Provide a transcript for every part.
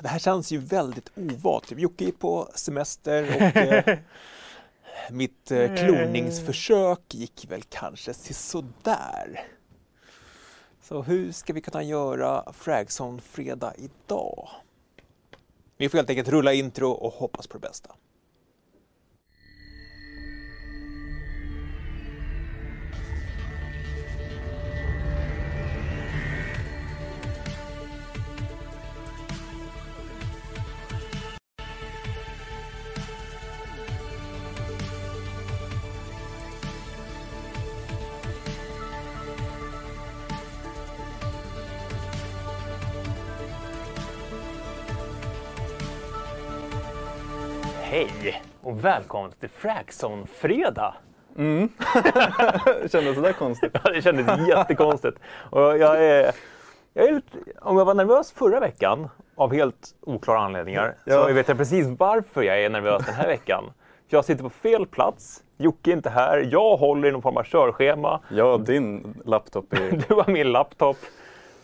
det här känns ju väldigt ovant. Jocke är på semester och eh, mitt eh, kloningsförsök gick väl kanske sådär. Så hur ska vi kunna göra Fragzone fredag idag? Vi får helt enkelt rulla intro och hoppas på det bästa. Hej och välkommen till Fragzone-fredag! Mm. Kändes sådär konstigt? Ja, det kändes jättekonstigt. Och jag är, jag är, om jag var nervös förra veckan av helt oklara anledningar Ja. så vet jag precis varför jag är nervös den här veckan. För jag sitter på fel plats, Jocke är inte här, jag håller i någon form av körschema, Ja, din laptop är... du har min laptop.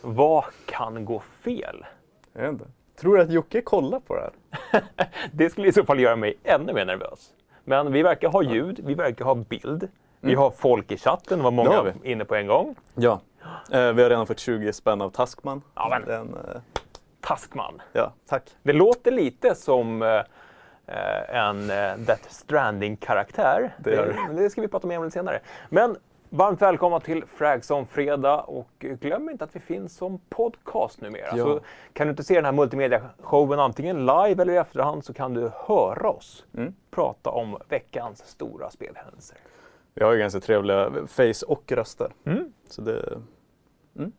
Vad kan gå fel? Jag vet inte. Tror du att Jocke kollar på det här? Det skulle i så fall göra mig ännu mer nervös. Men vi verkar ha ljud, vi verkar ha bild. Vi har folk i chatten, var Mm. Många vi. inne på en gång. Ja. Eh, vi har redan fått 20 spänn av Taskman. Ja, men- Den, eh, Taskman. ja, tack. Det låter lite som eh, eh, en eh, Death Stranding-karaktär. Det det. Men det ska vi prata mer om lite senare. Men varmt välkomna till Fragzone Fredag och glöm inte att vi finns som podcast numera. Ja. Så kan du inte se den här multimedia-showen antingen live eller i efterhand så kan du höra oss Mm. prata om veckans stora spelhändelser. Vi har ju ganska trevliga face och röster. Mm. Så det... Mm.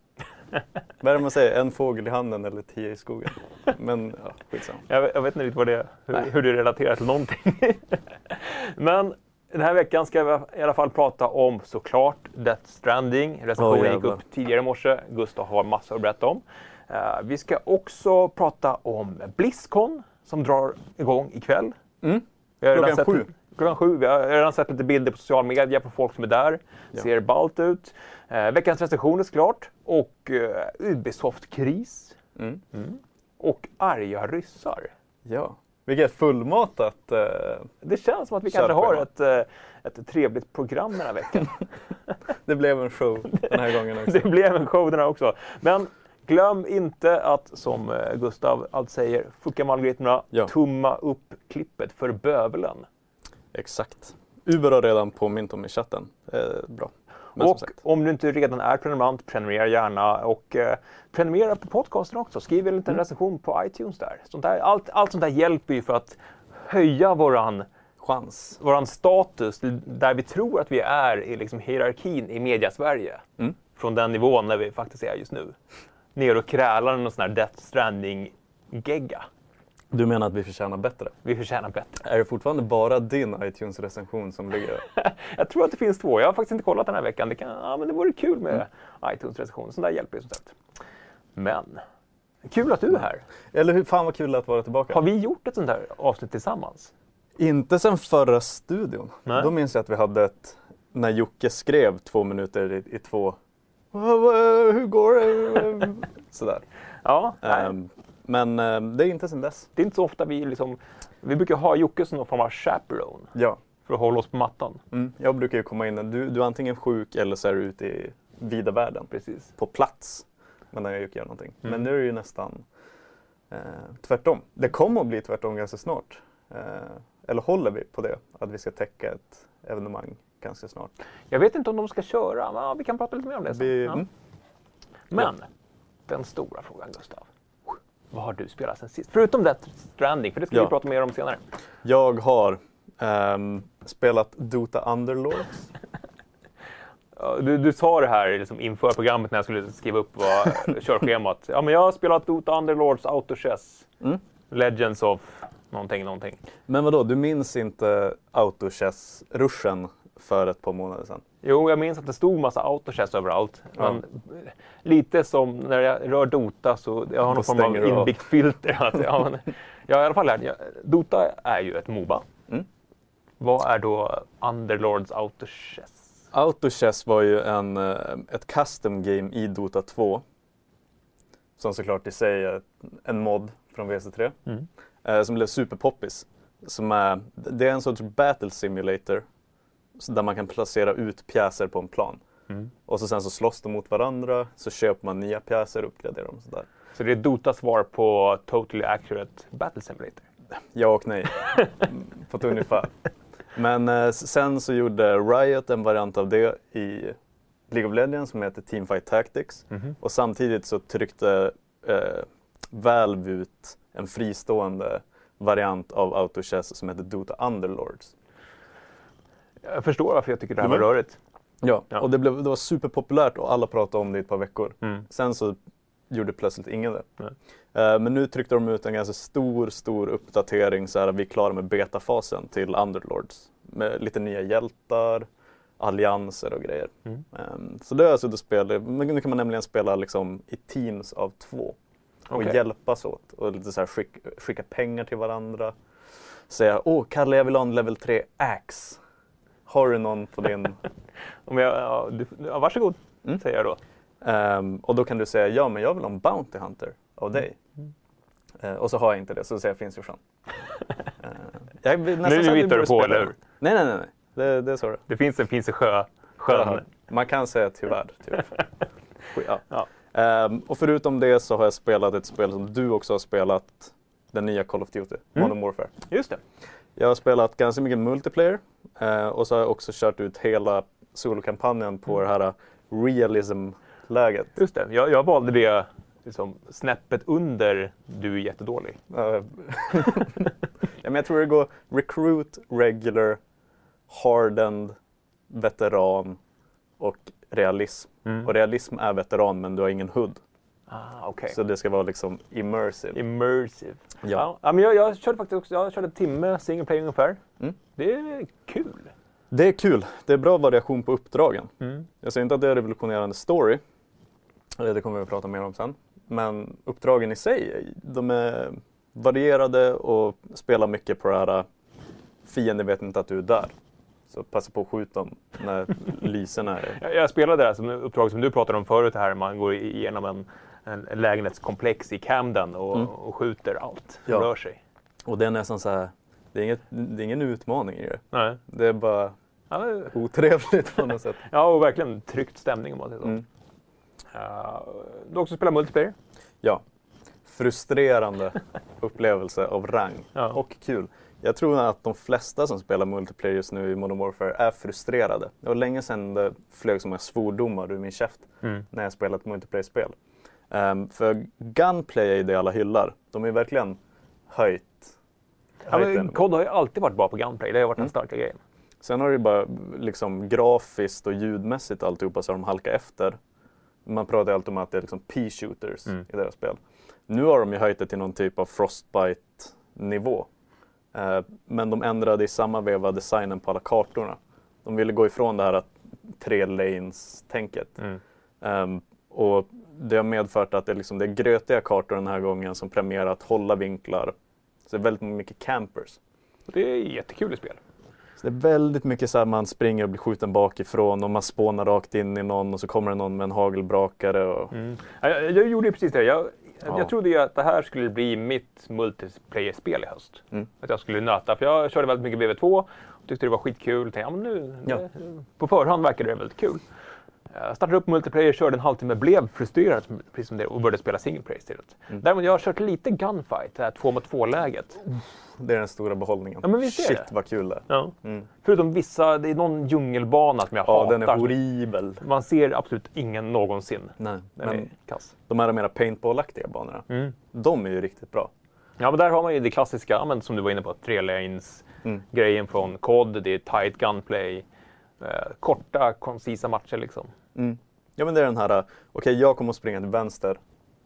Vad är det man säger? En fågel i handen eller tio i skogen? Men ja, skitsamma. Jag, vet- jag vet inte riktigt vad det, hur, Nej. hur det relaterar till någonting. Men den här veckan ska vi i alla fall prata om såklart Death Stranding. Recensionen Åh, gick upp tidigare i morse. Gustav har massor att berätta om. Eh, vi ska också prata om Blizzcon som drar igång ikväll. Mm. Klockan sju. Klockan sju. Vi har redan sett lite bilder på social media på folk som är där. Ja. Ser ballt ut. Eh, veckans recensioner såklart. Och eh, Ubisoft-kris. Mm. Och arga ryssar. Ja. Vilket fullmatat... Eh, Det känns som att vi kanske har ett, eh, ett trevligt program den här veckan. det blev en show den här gången också. det blev en show den här också. Men glöm inte att, som eh, Gustav alltid säger, fucka med algoritmerna, Ja. tumma upp klippet för bövelen. Exakt. Uber har redan påmint om i chatten. Eh, bra. Men och om du inte redan är prenumerant, prenumerera gärna och eh, prenumerera på podcasten också. Skriv en liten Mm. recension på iTunes där. Sånt där. Allt, allt sånt där hjälper ju för att höja våran Chans. våran status där vi tror att vi är i liksom hierarkin i media-Sverige. Mm. Från den nivån där vi faktiskt är just nu. Ner och krälar någon sån här Death Stranding-gegga. Du menar att vi förtjänar bättre? Vi förtjänar bättre. Är det fortfarande bara din iTunes-recension som ligger Jag tror att det finns två. Jag har faktiskt inte kollat den här veckan. Det, kan, ja, men det vore kul med Mm. iTunes-recension. Sånt där hjälper ju som sagt. Men, kul att du är här. Eller hur fan vad kul att vara tillbaka. Har vi gjort ett sånt här avsnitt tillsammans? Inte sen förra studion. Nej. Då minns jag att vi hade ett, när Jocke skrev två minuter i, i två, "Vad- vad- hur går det? Sådär. Ja, nej. Men ehm, det är inte sen dess. det är inte så ofta vi liksom... Vi brukar ha Jocke som någon form av chaperone Ja. för att hålla oss på mattan. Mm. Jag brukar ju komma in, du, du är antingen sjuk eller så är du ute i vida världen. Precis. På plats. Men när jag Jocke gör någonting. Mm. Men nu är det ju nästan eh, tvärtom. Det kommer att bli tvärtom ganska snart. Eh, eller håller vi på det? Att vi ska täcka ett evenemang ganska snart. Jag vet inte om de ska köra, men ja, vi kan prata lite mer om det sen. Vi, Ja. mm. Men, den stora frågan Gustav. Vad har du spelat sen sist? Förutom Death Stranding, för det ska Ja. vi prata mer om senare. Jag har ehm, spelat Dota Underlords. Du, du sa det här liksom inför programmet när jag skulle skriva upp vad, körschemat. Ja, men jag har spelat Dota Underlords Autochess. Mm. Legends of någonting, någonting. Men vadå, du minns inte Autochess-ruschen för ett par månader sedan? Jo, jag minns att det stod massa autochess överallt. Ja. Men lite som när jag rör Dota så jag har någon form av inbyggt filter. Att, ja, men, jag i alla fall lärt. Dota är ju ett Moba. Mm. Vad är då Underlords autochess? Autochess var ju en, eh, ett custom game i Dota 2. Som såklart i sig är en mod från WC3 Mm. eh, som blev superpoppis. Som är, det är en sorts battle simulator där man kan placera ut pjäser på en plan. Mm. Och så sen så slåss de mot varandra, så köper man nya pjäser och uppgraderar dem. Sådär. Så det är Dotas svar på Totally Accurate Battle Simulator? Ja och nej, Mm, på ett ungefär. Men eh, sen så gjorde Riot en variant av det i League of Legends som heter Teamfight Tactics. Mhm. Och samtidigt så tryckte eh, Valve ut en fristående variant av AutoChess som heter Dota Underlords. Jag förstår varför jag tycker det här var rörigt. Ja, Ja. och det, blev, det var superpopulärt och alla pratade om det i ett par veckor. Mm. Sen så gjorde plötsligt ingen det. Nej. Eh, men nu tryckte de ut en ganska stor, stor uppdatering så här att vi är klara med betafasen till Underlords. Med lite nya hjältar, allianser och grejer. Mm. Ehm, så det har jag suttit och spelat. Men nu kan man nämligen spela liksom i teams av två. Och Okej. hjälpas åt. Och lite så här skick, skicka pengar till varandra. Säga, åh Kalle jag vill ha en level 3 axe. Har du någon på din... Om jag, ja, du, ja, varsågod, Mm. säger jag då. Ehm, och då kan du säga, ja men jag vill ha en Bounty Hunter av dig. Mm. Eh, och så har jag inte det, så säger jag finns Jossan. uh, jag vill Nu hittar du på, eller hur? Nej, nej, nej. nej. Det, det är så det Det finns en, finns en sjö, sjön. Man kan säga tyvärr. tyvärr. ja. Ja. Ehm, och förutom det så har jag spelat ett spel som du också har spelat. Den nya Call of Duty, Mm. Modern Warfare. Just det. Jag har spelat ganska mycket multiplayer eh, och så har jag också kört ut hela solokampanjen på det här realism-läget. Just det. Jag, jag valde det liksom, snäppet under du är jättedålig. Eh, ja, men jag tror det går recruit, regular, hardened, veteran och realism. Mm. Och realism är veteran men du har ingen hood. Ah, okej. Så det ska vara liksom immersive. Immersive. Ja. Ja. men jag, jag körde faktiskt också, jag körde en timme single player ungefär. Mm. Det är kul. Det är kul. Det är bra variation på uppdragen. Mm. Jag säger inte att det är revolutionerande story. Eh, Det kommer vi att prata mer om sen. Men uppdragen i sig, de är varierade och spelar mycket på det här fienden vet inte att du är där. Så passa på att skjuta dem när lyserna är... Jag, jag spelade det här som uppdrag som du pratade om förut här. Man går igenom en, en lägenhetskomplex i Camden och, Mm. och skjuter allt som Ja. rör sig. Och det är nästan så här, det är, inget, det är ingen utmaning i det. Nej. Det är bara Ja, men- otrevligt på något sätt. ja, och verkligen tryckt stämning om man säger så. Mm. Ja, du har också spelat multiplayer. Ja. Frustrerande upplevelse av rang. Ja. Och kul. Jag tror att de flesta som spelar multiplayer just nu i Modern Warfare är frustrerade. Det var länge sedan det flög så många svordomar ur min käft Mm. när jag spelat multiplayer-spel. Ehm, för Gunplay är ju det alla hyllar. De är verkligen höjt. Ja, höjt men den. COD har ju alltid varit bra på gunplay. Det har varit den Mm. starka grejen. Sen har det ju bara liksom grafiskt och ljudmässigt alltihopa så har de halkat efter. Man pratar ju alltid om att det är liksom P-shooters Mm. i deras spel. Nu har de ju höjt det till någon typ av Frostbite-nivå. Eh, men de ändrade i samma veva designen på alla kartorna. De ville gå ifrån det här tre lanes-tänket. Mm. Ehm, och det har medfört att det är, liksom, det är grötiga kartor den här gången som premierar att hålla vinklar. Så det är väldigt mycket campers. Det är jättekul i spel. Så det är väldigt mycket så här man springer och blir skjuten bakifrån och man spånar rakt in i någon och så kommer det någon med en hagelbrakare. Och... Mm. Ja, Jag, jag gjorde precis det. Jag, Ja. jag trodde ju att det här skulle bli mitt multiplayer-spel i höst. Mm. Att jag skulle nöta. För jag körde väldigt mycket BV2 och tyckte det var skitkul. Tänkte, ja, men nu, Ja. på förhand verkade det väldigt kul. Jag startade upp multiplayer, körde en halvtimme, blev frustrerad precis som det och började spela single player istället. Mm. Däremot jag har kört lite gunfight, det här två mot två läget. Det är den stora behållningen. Ja, men visst Shit det. vad kul det är. Ja. Mm. Förutom vissa, det är någon djungelbana som jag Ja, hatar. den är horribel. Man ser absolut ingen någonsin. Nej, Den men är kass. de här mera paintball-aktiga banorna, Mm. de är ju riktigt bra. Ja, men där har man ju det klassiska, ja, men som du var inne på, tre lanes Mm. grejen från COD, det är tight gunplay, eh, korta, koncisa matcher liksom. Mm. Ja men det är den här, okej jag kommer att springa till vänster,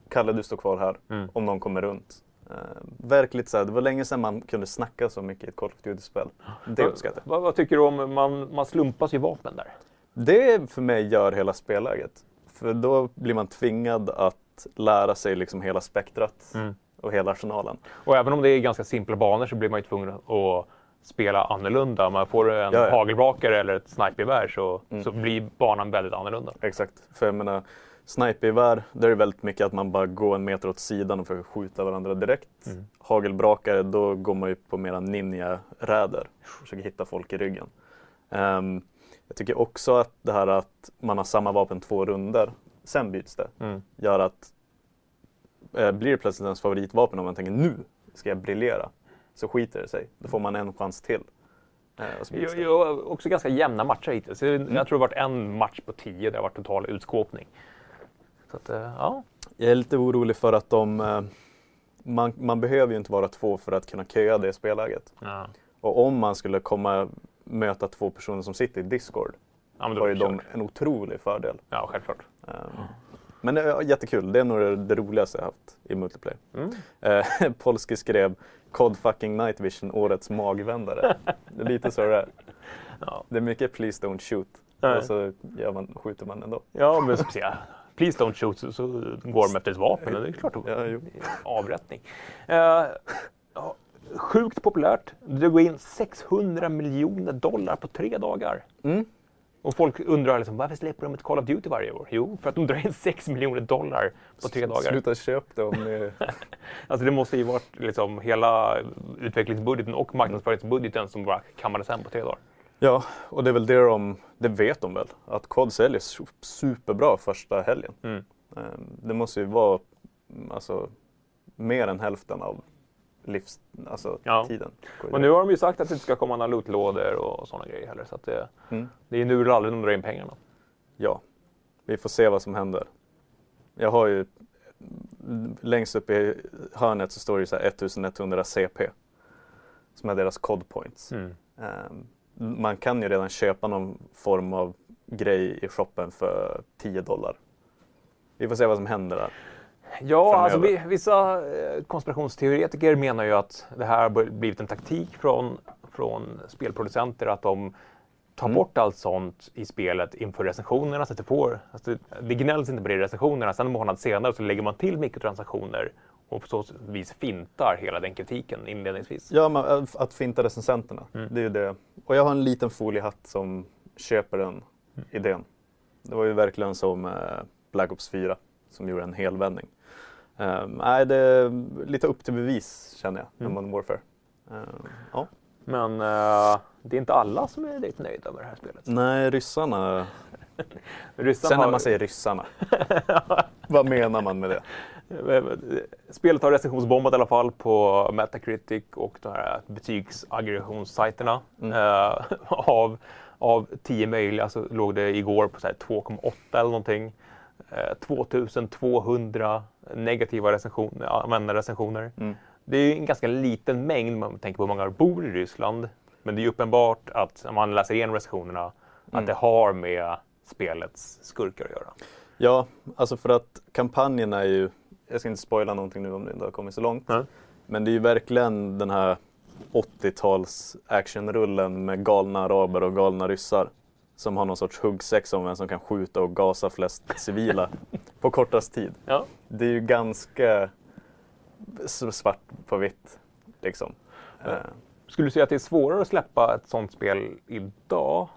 Kalle du står kvar här, Mm. om någon kommer runt. Uh, verkligt så här, det var länge sedan man kunde snacka så mycket i ett Call of Duty-spel. Det uppskattar jag. Vad, vad tycker du om, man, man slumpas ju vapen där. Det för mig gör hela spelläget. För då blir man tvingad att lära sig liksom hela spektrat Mm. och hela arsenalen. Och även om det är ganska simpla banor så blir man ju tvungen att spela annorlunda. Man får en Ja, ja. hagelbrakare eller ett snipergevär så, Mm. så blir banan väldigt annorlunda. Exakt. För jag menar, Snipergevär, där är det väldigt mycket att man bara går en meter åt sidan och försöker skjuta varandra direkt. Mm. Hagelbrakare, då går man ju på mera ninja-räder. Försöker hitta folk i ryggen. Ehm, jag tycker också att det här att man har samma vapen två runder, sen byts det, Mm. gör att eh, blir det plötsligt ens favoritvapen om man tänker nu ska jag briljera, så skiter det sig. Då får man en chans till. Eh, det. jo, också ganska jämna matcher hittills. Jag tror det varit en match på tio där det har varit total utskåpning. Så att, eh, ja. Jag är lite orolig för att de, eh, man, man behöver ju inte vara två för att kunna köa det spelläget. Ja. Och om man skulle komma möta två personer som sitter i Discord, Ja, har ju de en otrolig fördel. Ja, självklart. Um, men det är jättekul, det är nog det, roligaste jag haft i multiplayer. Mm. Eh, Polski skrev Cod fucking Night Vision, årets magvändare. det är lite så det är. Ja. Det är mycket Please don't shoot. Nej. Och så gör man, skjuter man ändå. ja, men ja. Please don't shoot, så, så går de efter ett vapen. Det är klart Ja, jo. avrättning. Eh, sjukt populärt. Det drog in 600 miljoner dollar på tre dagar. Mm. Och folk undrar liksom, varför släpper de ett Call of Duty varje år? Jo, för att de drar in 6 miljoner dollar på tre dagar. Sluta köp det om ni... Alltså det måste ju varit liksom hela utvecklingsbudgeten och marknadsföringsbudgeten som bara kammades hem på tre dagar. Ja, och det är väl det de, det vet de väl, att Cod säljer su- superbra första helgen. Mm. Ehm, Det måste ju vara alltså, mer än hälften av livs, alltså, Ja. tiden. Och nu har de ju sagt att det inte ska komma några lootlådor och sådana grejer heller. Så det, Mm. det är nu eller aldrig de drar in pengarna. Ja, vi får se vad som händer. Jag har ju längst upp i hörnet så står det så här 1100 CP som är deras cod points. Mm. Ehm, Man kan ju redan köpa någon form av grej i shoppen för 10 dollar. Vi får se vad som händer där. Ja, alltså, vi, vissa eh, konspirationsteoretiker menar ju att det här har blivit en taktik från, från spelproducenter att de tar Mm. bort allt sånt i spelet inför recensionerna. Så att det, får, alltså, det gnälls inte på det i recensionerna. Sen en månad senare så lägger man till mikrotransaktioner och på så vis fintar hela den kritiken inledningsvis. Ja, men att- att finta recensenterna. Mm. Det är ju det. Och jag har en liten foliehatt som köper den idén. Det var ju verkligen som eh, Black Ops 4 som gjorde en helvändning. Um, nej, det är lite upp till bevis känner jag, med Mm. Modern Warfare. Ehm, ja. Men eh, det är inte alla som är direkt nöjda med det här spelet. Nej, ryssarna. Ryssarna Sen när man säger ryssarna, vad menar man med det? Spelet har recensionsbombat i alla fall på Metacritic och de här betygsaggregationssajterna. Mm. Eh, av, av 10 möjliga så låg det igår på så här 2,8 eller någonting. Eh, 2200 negativa recensioner, användarrecensioner. Mm. Det är ju en ganska liten mängd om man tänker på hur många bor i Ryssland. Men det är ju uppenbart att om man läser igenom recensionerna att Mm. det har med spelets skurkar att göra. Ja, alltså för att kampanjen är ju, jag ska inte spoila någonting nu om det inte har kommit så långt. Nej. Men det är ju verkligen den här 80-tals actionrullen med galna araber och galna ryssar. Som har någon sorts huggsex om vem som kan skjuta och gasa flest civila på kortast tid. Ja. Det är ju ganska svart på vitt. Liksom. Ja. Skulle du säga att det är svårare att släppa ett sånt spel idag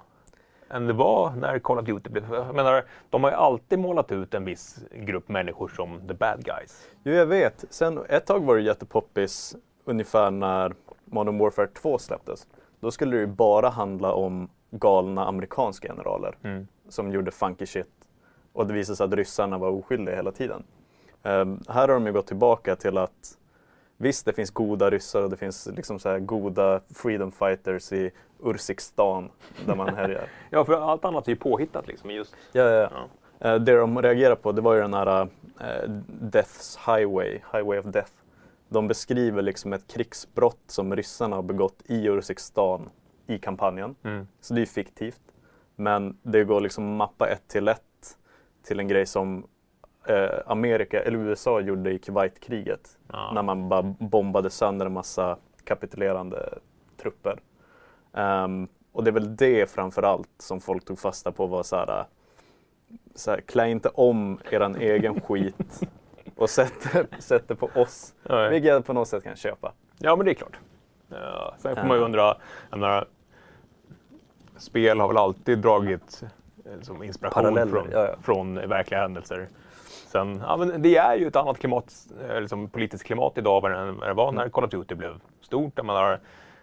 än det var när Call of Duty blev... Jag menar, de har ju alltid målat ut en viss grupp människor som the bad guys. Jo, jag vet. Sen ett tag var det jättepoppis ungefär när Modern Warfare 2 släpptes. Då skulle det ju bara handla om galna amerikanska generaler Mm. som gjorde funky shit. Och det visade sig att ryssarna var oskyldiga hela tiden. Ehm, här har de ju gått tillbaka till att visst, det finns goda ryssar och det finns liksom så här goda freedom fighters i Urzikstan där man härjar. Ja, för allt annat är ju påhittat liksom. Just, ja, ja, ja. Eh, det de reagerade på det var ju den här eh, Death's Highway, Highway of Death. De beskriver liksom ett krigsbrott som ryssarna har begått i Urzikstan i kampanjen. Mm. Så det är fiktivt. Men det går liksom mappa ett till ett till en grej som eh, Amerika, eller USA gjorde i Kuwaitkriget. Ja. När man bara bombade sönder en massa kapitulerande trupper. Ehm, och det är väl det framför allt som folk tog fasta på var så här, så här klä inte om eran egen skit och sätt, sätt det på oss. Vilket jag på något sätt kan köpa. ja, men det är klart. Ja, sen får man ju Ja. undra, jag menar, spel har väl alltid dragit eh, liksom inspiration Paralleller, från, ja, ja. från verkliga händelser. Sen, ja, men det är ju ett annat klimat, eh, liksom politiskt klimat idag än vad det var när Mm. Call of Duty blev stort. Där man har,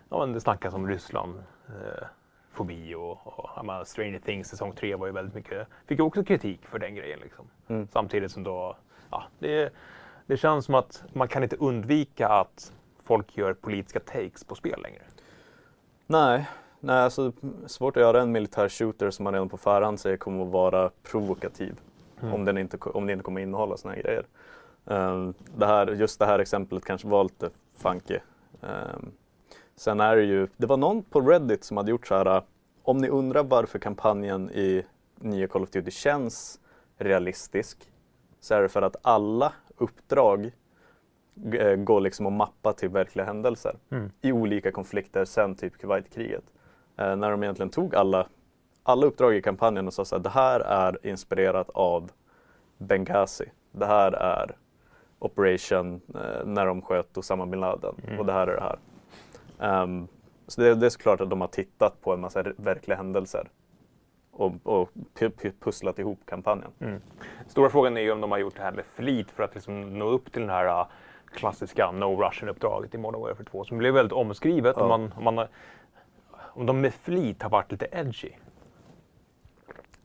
ja, men det snackas om Ryssland, eh, fobi och, och Stranger Things säsong 3 var ju väldigt mycket, fick ju också kritik för den grejen. Liksom. Mm. Samtidigt som då, ja, det, det känns som att man kan inte undvika att folk gör politiska takes på spel längre. Nej, nej alltså, svårt att göra en militär shooter som man redan på förhand säger kommer att vara provokativ. Mm. Om, den inte, om det inte kommer innehålla såna här grejer. Ehm, det här, just det här exemplet kanske var lite funky. Ehm, sen är det ju, det var någon på Reddit som hade gjort så här. Om ni undrar varför kampanjen i nya Call of Duty känns realistisk så är det för att alla uppdrag eh, går liksom att mappa till verkliga händelser Mm. i olika konflikter sen typ Kuwaitkriget. Eh, när de egentligen tog alla, alla uppdrag i kampanjen och sa så här, det här är inspirerat av Benghazi. Det här är Operation eh, när de sköt Osama bin Laden Mm. och det här är det här. Ehm, så det, det är såklart att de har tittat på en massa verkliga händelser och, och pu- pu- pusslat ihop kampanjen. Mm. Stora frågan är ju om de har gjort det här med flit för att liksom nå upp till den här uh, klassiska No Russian-uppdraget i Modern Warfare 2 som blev väldigt omskrivet. Ja. Om, man, man, om de med flit har varit lite edgy.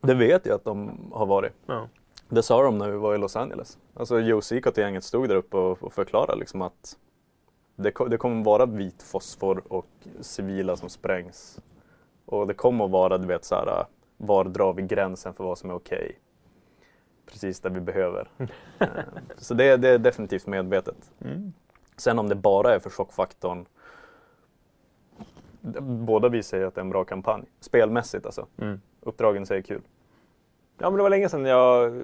Det vet jag att de har varit. Ja. Det sa de när vi var i Los Angeles. Alltså Joe Seacott och gänget stod där uppe och, och förklarade liksom att det, det kommer vara vit fosfor och civila som sprängs. Och det kommer att vara, du vet, så här, var drar vi gränsen för vad som är okej? Precis där vi behöver. Eh, så det, det är definitivt medvetet. Mm. Sen om det bara är för chockfaktorn. Båda vi säger att det är en bra kampanj. Spelmässigt alltså. Mm. Uppdragen säger kul. Ja, men det var länge sedan jag...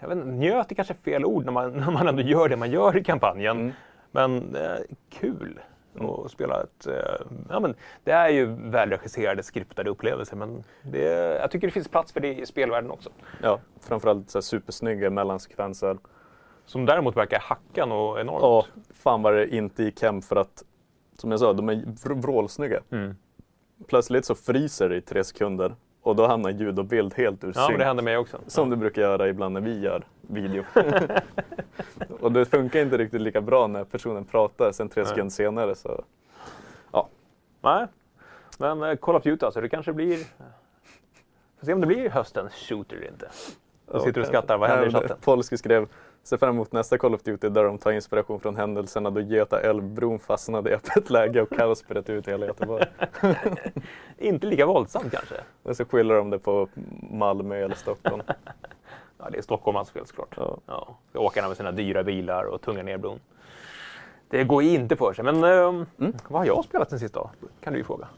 Jag vet inte, njöt är kanske fel ord när man, när man ändå gör det man gör i kampanjen. Mm. Men eh, kul Mm. att spela ett... Eh, ja, men det är ju välregisserade, skriptade upplevelser men det, jag tycker det finns plats för det i spelvärlden också. Ja, framförallt så här supersnygga mellansekvenser. Som däremot verkar hacka något enormt. Ja, fan vad det inte gick hem för att, som jag sa, de är vr- vrålsnygga. Mm. Plötsligt så fryser det i tre sekunder och då hamnar ljud och bild helt ur Ja, synk. det händer mig också. Som det brukar göra ibland när vi gör video. och det funkar inte riktigt lika bra när personen pratar sen tre Nej. sekunder senare. Så. Nej, men eh, Call of Duty alltså, det kanske blir... Får se om det blir höstens shooter eller inte. Du sitter och skrattar, vad händer i chatten? Polski skrev, ser fram emot nästa Call of Duty där de tar inspiration från händelserna då Göta älvbron fastnade i öppet läge och kaos bröt ut i hela Göteborg. Inte lika våldsamt kanske. Och så skyller de det på Malmö eller Stockholm. Ja, det är Stockholms fel såklart. Ja. Ja, ska åka med sina dyra bilar och tunga ner bron. Det går inte för sig. Men ehm, Mm. vad har jag spelat sen sist då? Kan du ju fråga.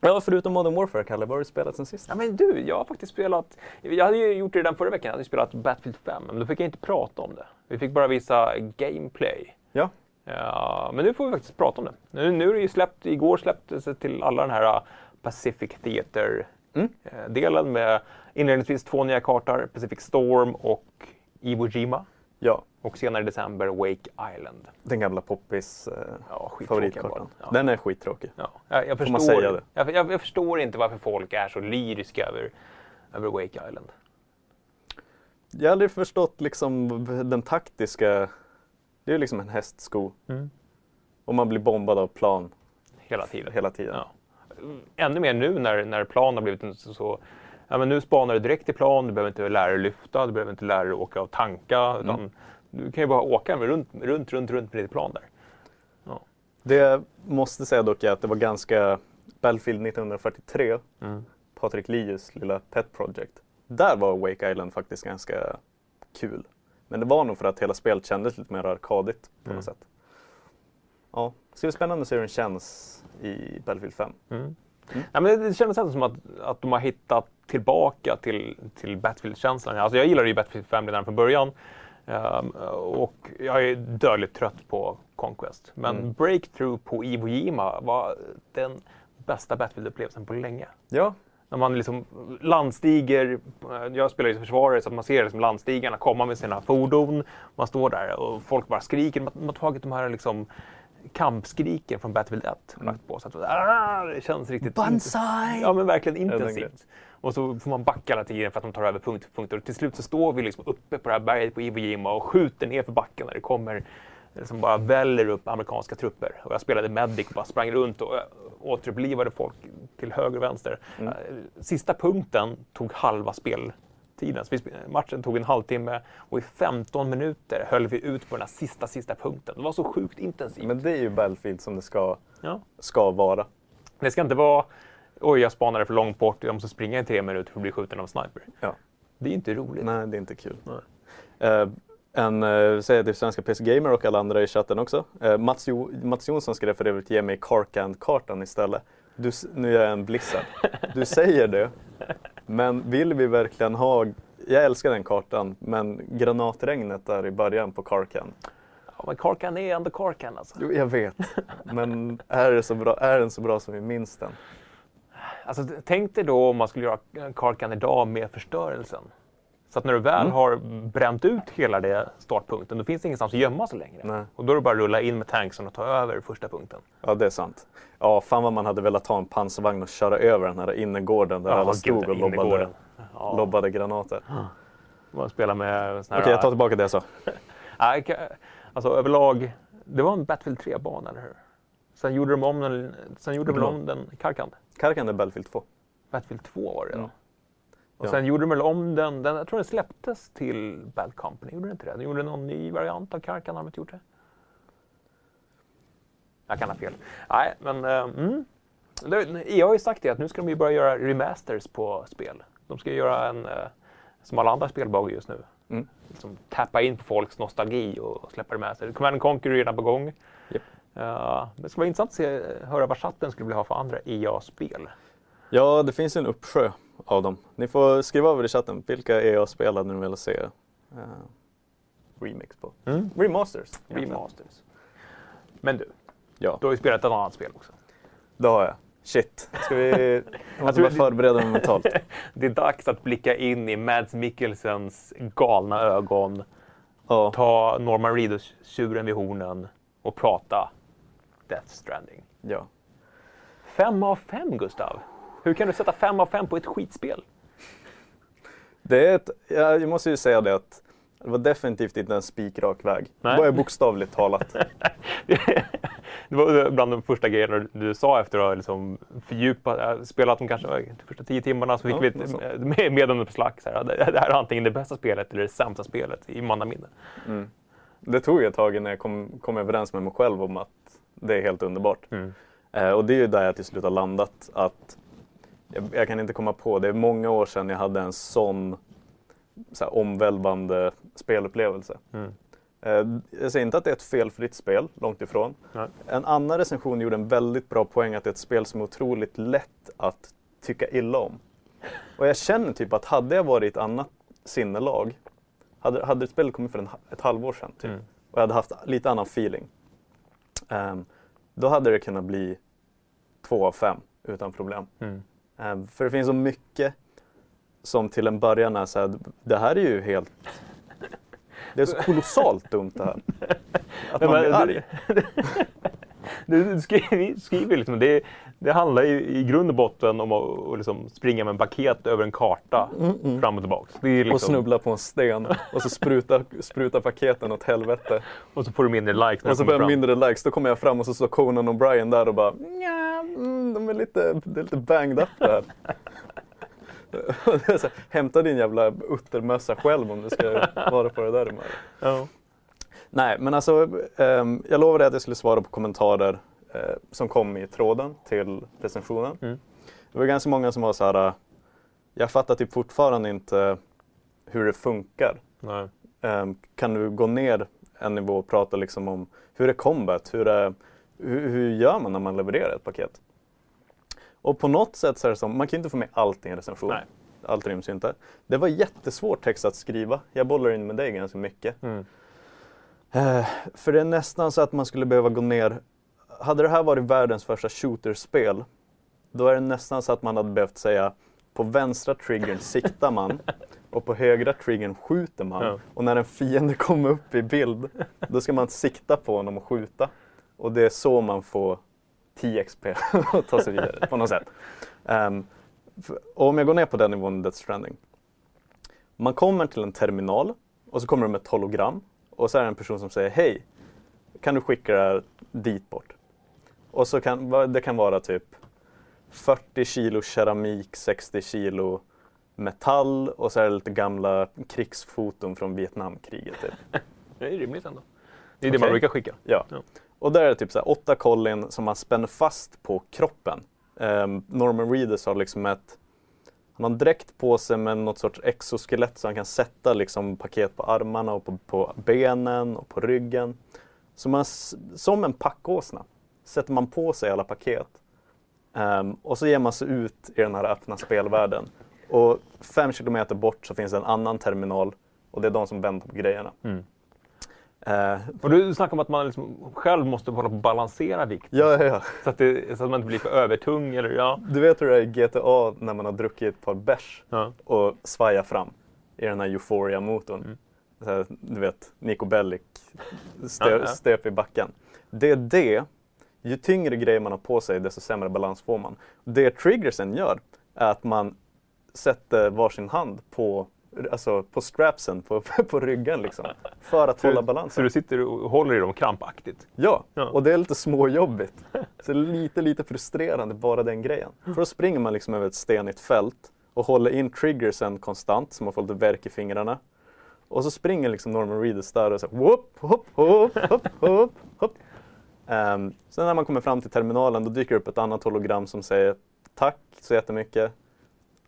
Ja, förutom Modern Warfare, Kalle, vad har du spelat sen sist? Ja men du, jag har faktiskt spelat... Jag hade ju gjort det redan förra veckan. Jag hade spelat Battlefield 5. Men då fick jag inte prata om det. Vi fick bara visa gameplay. Ja. Ja, men nu får vi faktiskt prata om det. Nu, nu är det ju släppt, igår släpptes det till alla den här uh, Pacific Theater-delen Mm. med inledningsvis två nya kartor, Pacific Storm och Iwo Jima. Ja, Och senare i december Wake Island. den gamla poppis eh, Ja, favoritkartan. Ja. Den är skittråkig. Ja, jag, jag, förstår? Jag, jag, jag förstår inte varför folk är så lyriska över, över Wake Island. Jag har aldrig förstått liksom den taktiska, det är liksom en hästsko. Och man blir bombad av plan Hela tiden. hela tiden. Ja. Ännu mer nu när, när plan har blivit en så, så ja, men nu spanar du direkt i plan, du behöver inte lära dig lyfta, du behöver inte lära dig åka och tanka. Utan Du kan ju bara åka med runt, runt, runt, runt med ditt plan där. Det jag måste säga dock är att det var ganska, Battlefield 1943, Patrik Lius lilla pet project. Där var Wake Island faktiskt ganska kul. Men det var nog för att hela spelet kändes lite mer arkadigt på Mm. något sätt. Ja, det ska bli spännande att se hur den känns i Battlefield 5. Mm. Ja, men det, det kändes ändå som att, att de har hittat tillbaka till, till Battlefield-känslan. Alltså jag gillade ju Battlefield 5 redan från början. Ehm, och jag är dödligt trött på Conquest. Men Mm. Breakthrough på Iwo Jima var den bästa Battlefield-upplevelsen på länge. Ja, När man liksom landstiger, jag spelar ju försvarare så att man ser liksom landstigarna komma med sina fordon. Man står där och folk bara skriker. Man man har tagit de här liksom kampskriken från Battlefield 1 har Mm. lagt på. Så att, ah, det känns riktigt... Banzai! Ja, men verkligen intensivt. Och så får man backa hela tiden för att de tar över punkt för punkt. Och till slut så står vi liksom uppe på det här berget på Iwo Jima och skjuter ner för backen när det kommer som bara väller upp amerikanska trupper. Och jag spelade medic och bara sprang runt och äh, återupplivade folk till höger och vänster. Mm. Äh, Sista punkten tog halva speltiden. Så matchen tog en halvtimme och i 15 minuter höll vi ut på den här sista, sista punkten. Det var så sjukt intensivt. Men det är ju Battlefield som det ska, Ja. ska vara. Det ska inte vara oj, jag spanade för långt bort, jag måste springa i tre minuter för att bli skjuten av en sniper. Ja. Det är inte roligt. Nej, det är inte kul. Eh, en, uh, säger till svenska PC Gamer och alla andra i chatten också. Eh, Mats, jo, Mats Jonsson skrev för övrigt ge mig Carcand-kartan istället. Du, nu är jag en Blizzard. Du säger det, men vill vi verkligen ha... Jag älskar den kartan, men granatregnet där i början på Carcan. Ja, men Karkan är ändå Karkan alltså. Jo, jag vet. Men är, det så bra, är den så bra som vi minns den? Alltså. Tänk dig då om man skulle göra Karkan idag med förstörelsen. Så att när du väl Mm. har bränt ut hela det startpunkten, då finns det ingenstans att gömma sig längre. Nej. Och då är det bara att rulla in med tanksen och ta över första punkten. Ja, det är sant. Ja, fan vad man hade velat ta en pansarvagn och köra över den här innergården där Ja, alla stod och lobbade. Ja. lobbade granater. Man spelar med såna här... Okej, jag tar tillbaka det jag sa. Alltså överlag, det var en Battlefield 3-bana, eller hur? Sen gjorde de om den, sen gjorde de om den, Karkan? Karkan är Battlefield 2. Battlefield 2 var det då. Mm. Och Ja. sen gjorde de väl om den, den, jag tror den släpptes till Bad Company, gjorde den inte det? De gjorde någon ny variant av Karkan, har de inte gjort det? Jag kan ha fel. Nej, men eh, mm. EA har ju sagt det att nu ska de ju börja göra remasters på spel. De ska göra en, eh, som alla andra spelbolag just nu, Mm. liksom tappa in på folks nostalgi och släppa remaster. Command and Conquer är redan på gång. Japp. Ja, det skulle vara intressant att se, höra vad chatten skulle vilja ha för andra EA-spel. Ja, det finns en uppsjö av dem. Ni får skriva över i chatten vilka EA-spel hade ni velat se eh, remix på. Mm. Remasters. Remasters. Men du, Ja, du har ju spelat ett annat spel också. det har jag. Shit. Ska vi... Jag måste bara förbereda mig mentalt. Det är dags att blicka in i Mads Mikkelsens galna ögon, Ja. ta Norman Reedus tjuren vid hornen och prata Death Stranding. ja. Fem av fem, Gustav. Hur kan du sätta fem av fem på ett skitspel? Det är ett, ja, jag måste ju säga det att det var definitivt inte en spikrak väg. Nej. Det var bokstavligt talat. det var bland de första grejerna du- du sa efter att ha liksom fördjupat, äh, spelat de kanske de första tio timmarna så fick Ja, vi ett med- meddelande på Slack. Så här, det, det här är antingen det bästa spelet eller det sämsta spelet i mannaminne. Mm. Det tog ett tag innan jag kom, kom överens med mig själv om att det är helt underbart. Mm. Eh, och det är ju där jag till slut har landat. Att jag, jag kan inte komma på, det är många år sedan jag hade en sån så här, omvälvande spelupplevelse. Mm. Eh, jag säger inte att det är ett felfritt spel, långt ifrån. Nej. En annan recension gjorde en väldigt bra poäng att det är ett spel som är otroligt lätt att tycka illa om. Och jag känner typ att hade jag varit i ett annat sinnelag, hade, hade ett spel kommit för en, ett halvår sedan typ, Mm. och jag hade haft lite annan feeling, ehm, då hade det kunnat bli två av fem utan problem. Mm. Ehm, för det finns så mycket som till en början är så här, det här är ju helt... Det är så kolossalt dumt det här. Att man blir arg. Du, skriver, skriver liksom, det, det handlar ju i grund och botten om att att liksom springa med en paket över en karta fram och tillbaks. Det är liksom, Och snubbla på en sten och så spruta, spruta paketen åt helvete. och så får du mindre likes när Och så får jag fram. mindre likes, då kommer jag fram och så står Conan O'Brien där och bara Nja, mm, de är lite, det är lite banged up där. Hämta din jävla uttermössa själv om du ska vara på det där humöret. Ja. Nej, men alltså ehm, jag lovade att jag skulle svara på kommentarer eh, som kom i tråden till recensionen. Mm. Det var ganska många som var så här, jag fattar typ fortfarande inte hur det funkar. Ehm, kan du gå ner en nivå och prata liksom om hur är combat? Hur, är, hur, hur gör man när man levererar ett paket? Och på något sätt så är det som, man kan inte få med allt i en recension. Nej. Allt ryms ju inte. Det var jättesvår text att skriva. Jag bollar in med dig ganska mycket. Mm. Eh, för det är nästan så att man skulle behöva gå ner. Hade det här varit världens första shooterspel, då är det nästan så att man hade behövt säga på vänstra triggern siktar man och på högra triggern skjuter man. Ja. Och när en fiende kommer upp i bild, då ska man sikta på honom och skjuta. Och det är så man får 10 XP och ta sig vidare på något sätt. Um, och om jag går ner på den nivån i Death Stranding. Man kommer till en terminal och så kommer det med ett hologram och så är det en person som säger Hej, kan du skicka det här dit bort? Och så kan det kan vara typ 40 kilo keramik, 60 kilo metall och så är det lite gamla krigsfoton från Vietnamkriget. Typ. det är rimligt ändå. Det är okay. det man brukar skicka. Ja. ja. Och där är det typ så här, åtta kollin som man spänner fast på kroppen. Um, Norman Reedus har liksom ett han har en dräkt på sig med något sorts exoskelett så han kan sätta liksom paket på armarna och på, på benen och på ryggen. Så man, som en packåsna sätter man på sig alla paket. Um, och så ger man sig ut i den här öppna spelvärlden. Och fem kilometer bort så finns det en annan terminal och det är de som väntar på grejerna. Mm. Uh, och du snackar om att man liksom själv måste hålla på att balansera vikt. Ja, ja, ja. Så, att det, så att man inte blir för övertung. Eller, ja. Du vet hur det är i GTA när man har druckit ett par bärs ja. och svajar fram i den här Euphoria-motorn. Mm. du vet, Nico Bellic stö, ja. stöp i backen. Det är det, ju tyngre grejer man har på sig desto sämre balans får man. Det triggersen gör är att man sätter varsin hand på alltså på strapsen på, på ryggen liksom. För att så, hålla balansen. Så du sitter och håller i dem krampaktigt? Ja, ja. och det är lite småjobbigt. Så lite, lite frustrerande bara den grejen. För då springer man liksom över ett stenigt fält och håller in triggersen konstant så man får lite värk i fingrarna. Och så springer liksom Norman Reedus där och så whoop, hopp, hopp, hopp, hopp, hopp. Um, sen när man kommer fram till terminalen då dyker det upp ett annat hologram som säger tack så jättemycket.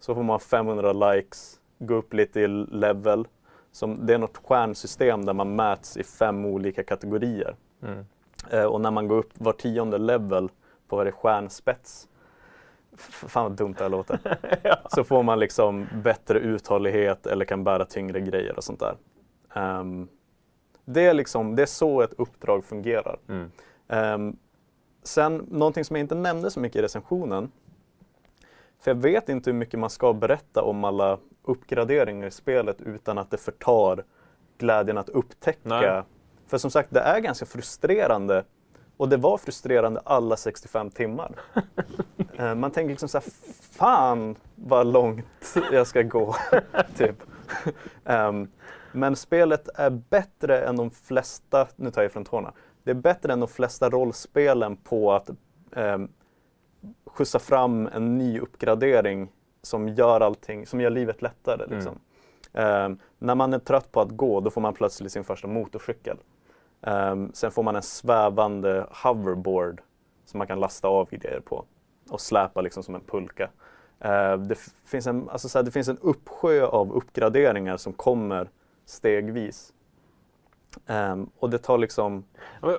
Så får man 500 likes gå upp lite i level. Som, det är något stjärnsystem där man mäts i fem olika kategorier. Mm. Eh, och när man går upp var tionde level på varje stjärnspets Fan vad dumt det här låter. ja. Så får man liksom bättre uthållighet eller kan bära tyngre grejer och sånt där. Um, det, är liksom, det är så ett uppdrag fungerar. Mm. Um, sen någonting som jag inte nämnde så mycket i recensionen. För jag vet inte hur mycket man ska berätta om alla uppgraderingar i spelet utan att det förtar glädjen att upptäcka. Nej. För som sagt, det är ganska frustrerande och det var frustrerande alla 65 timmar. Eh, man tänker liksom såhär, fan vad långt jag ska gå. typ. Um, men spelet är bättre än de flesta, nu tar jag från tårna, det är bättre än de flesta rollspelen på att um, skjutsa fram en ny uppgradering som gör allting, som gör livet lättare. Mm. Liksom. Mm. Um, när man är trött på att gå, då får man plötsligt sin första motorcykel. Um, sen får man en svävande hoverboard som man kan lasta av grejer på och släpa liksom som en pulka. Uh, det, finns en, alltså såhär, det finns en uppsjö av uppgraderingar som kommer stegvis. Um, och det tar liksom...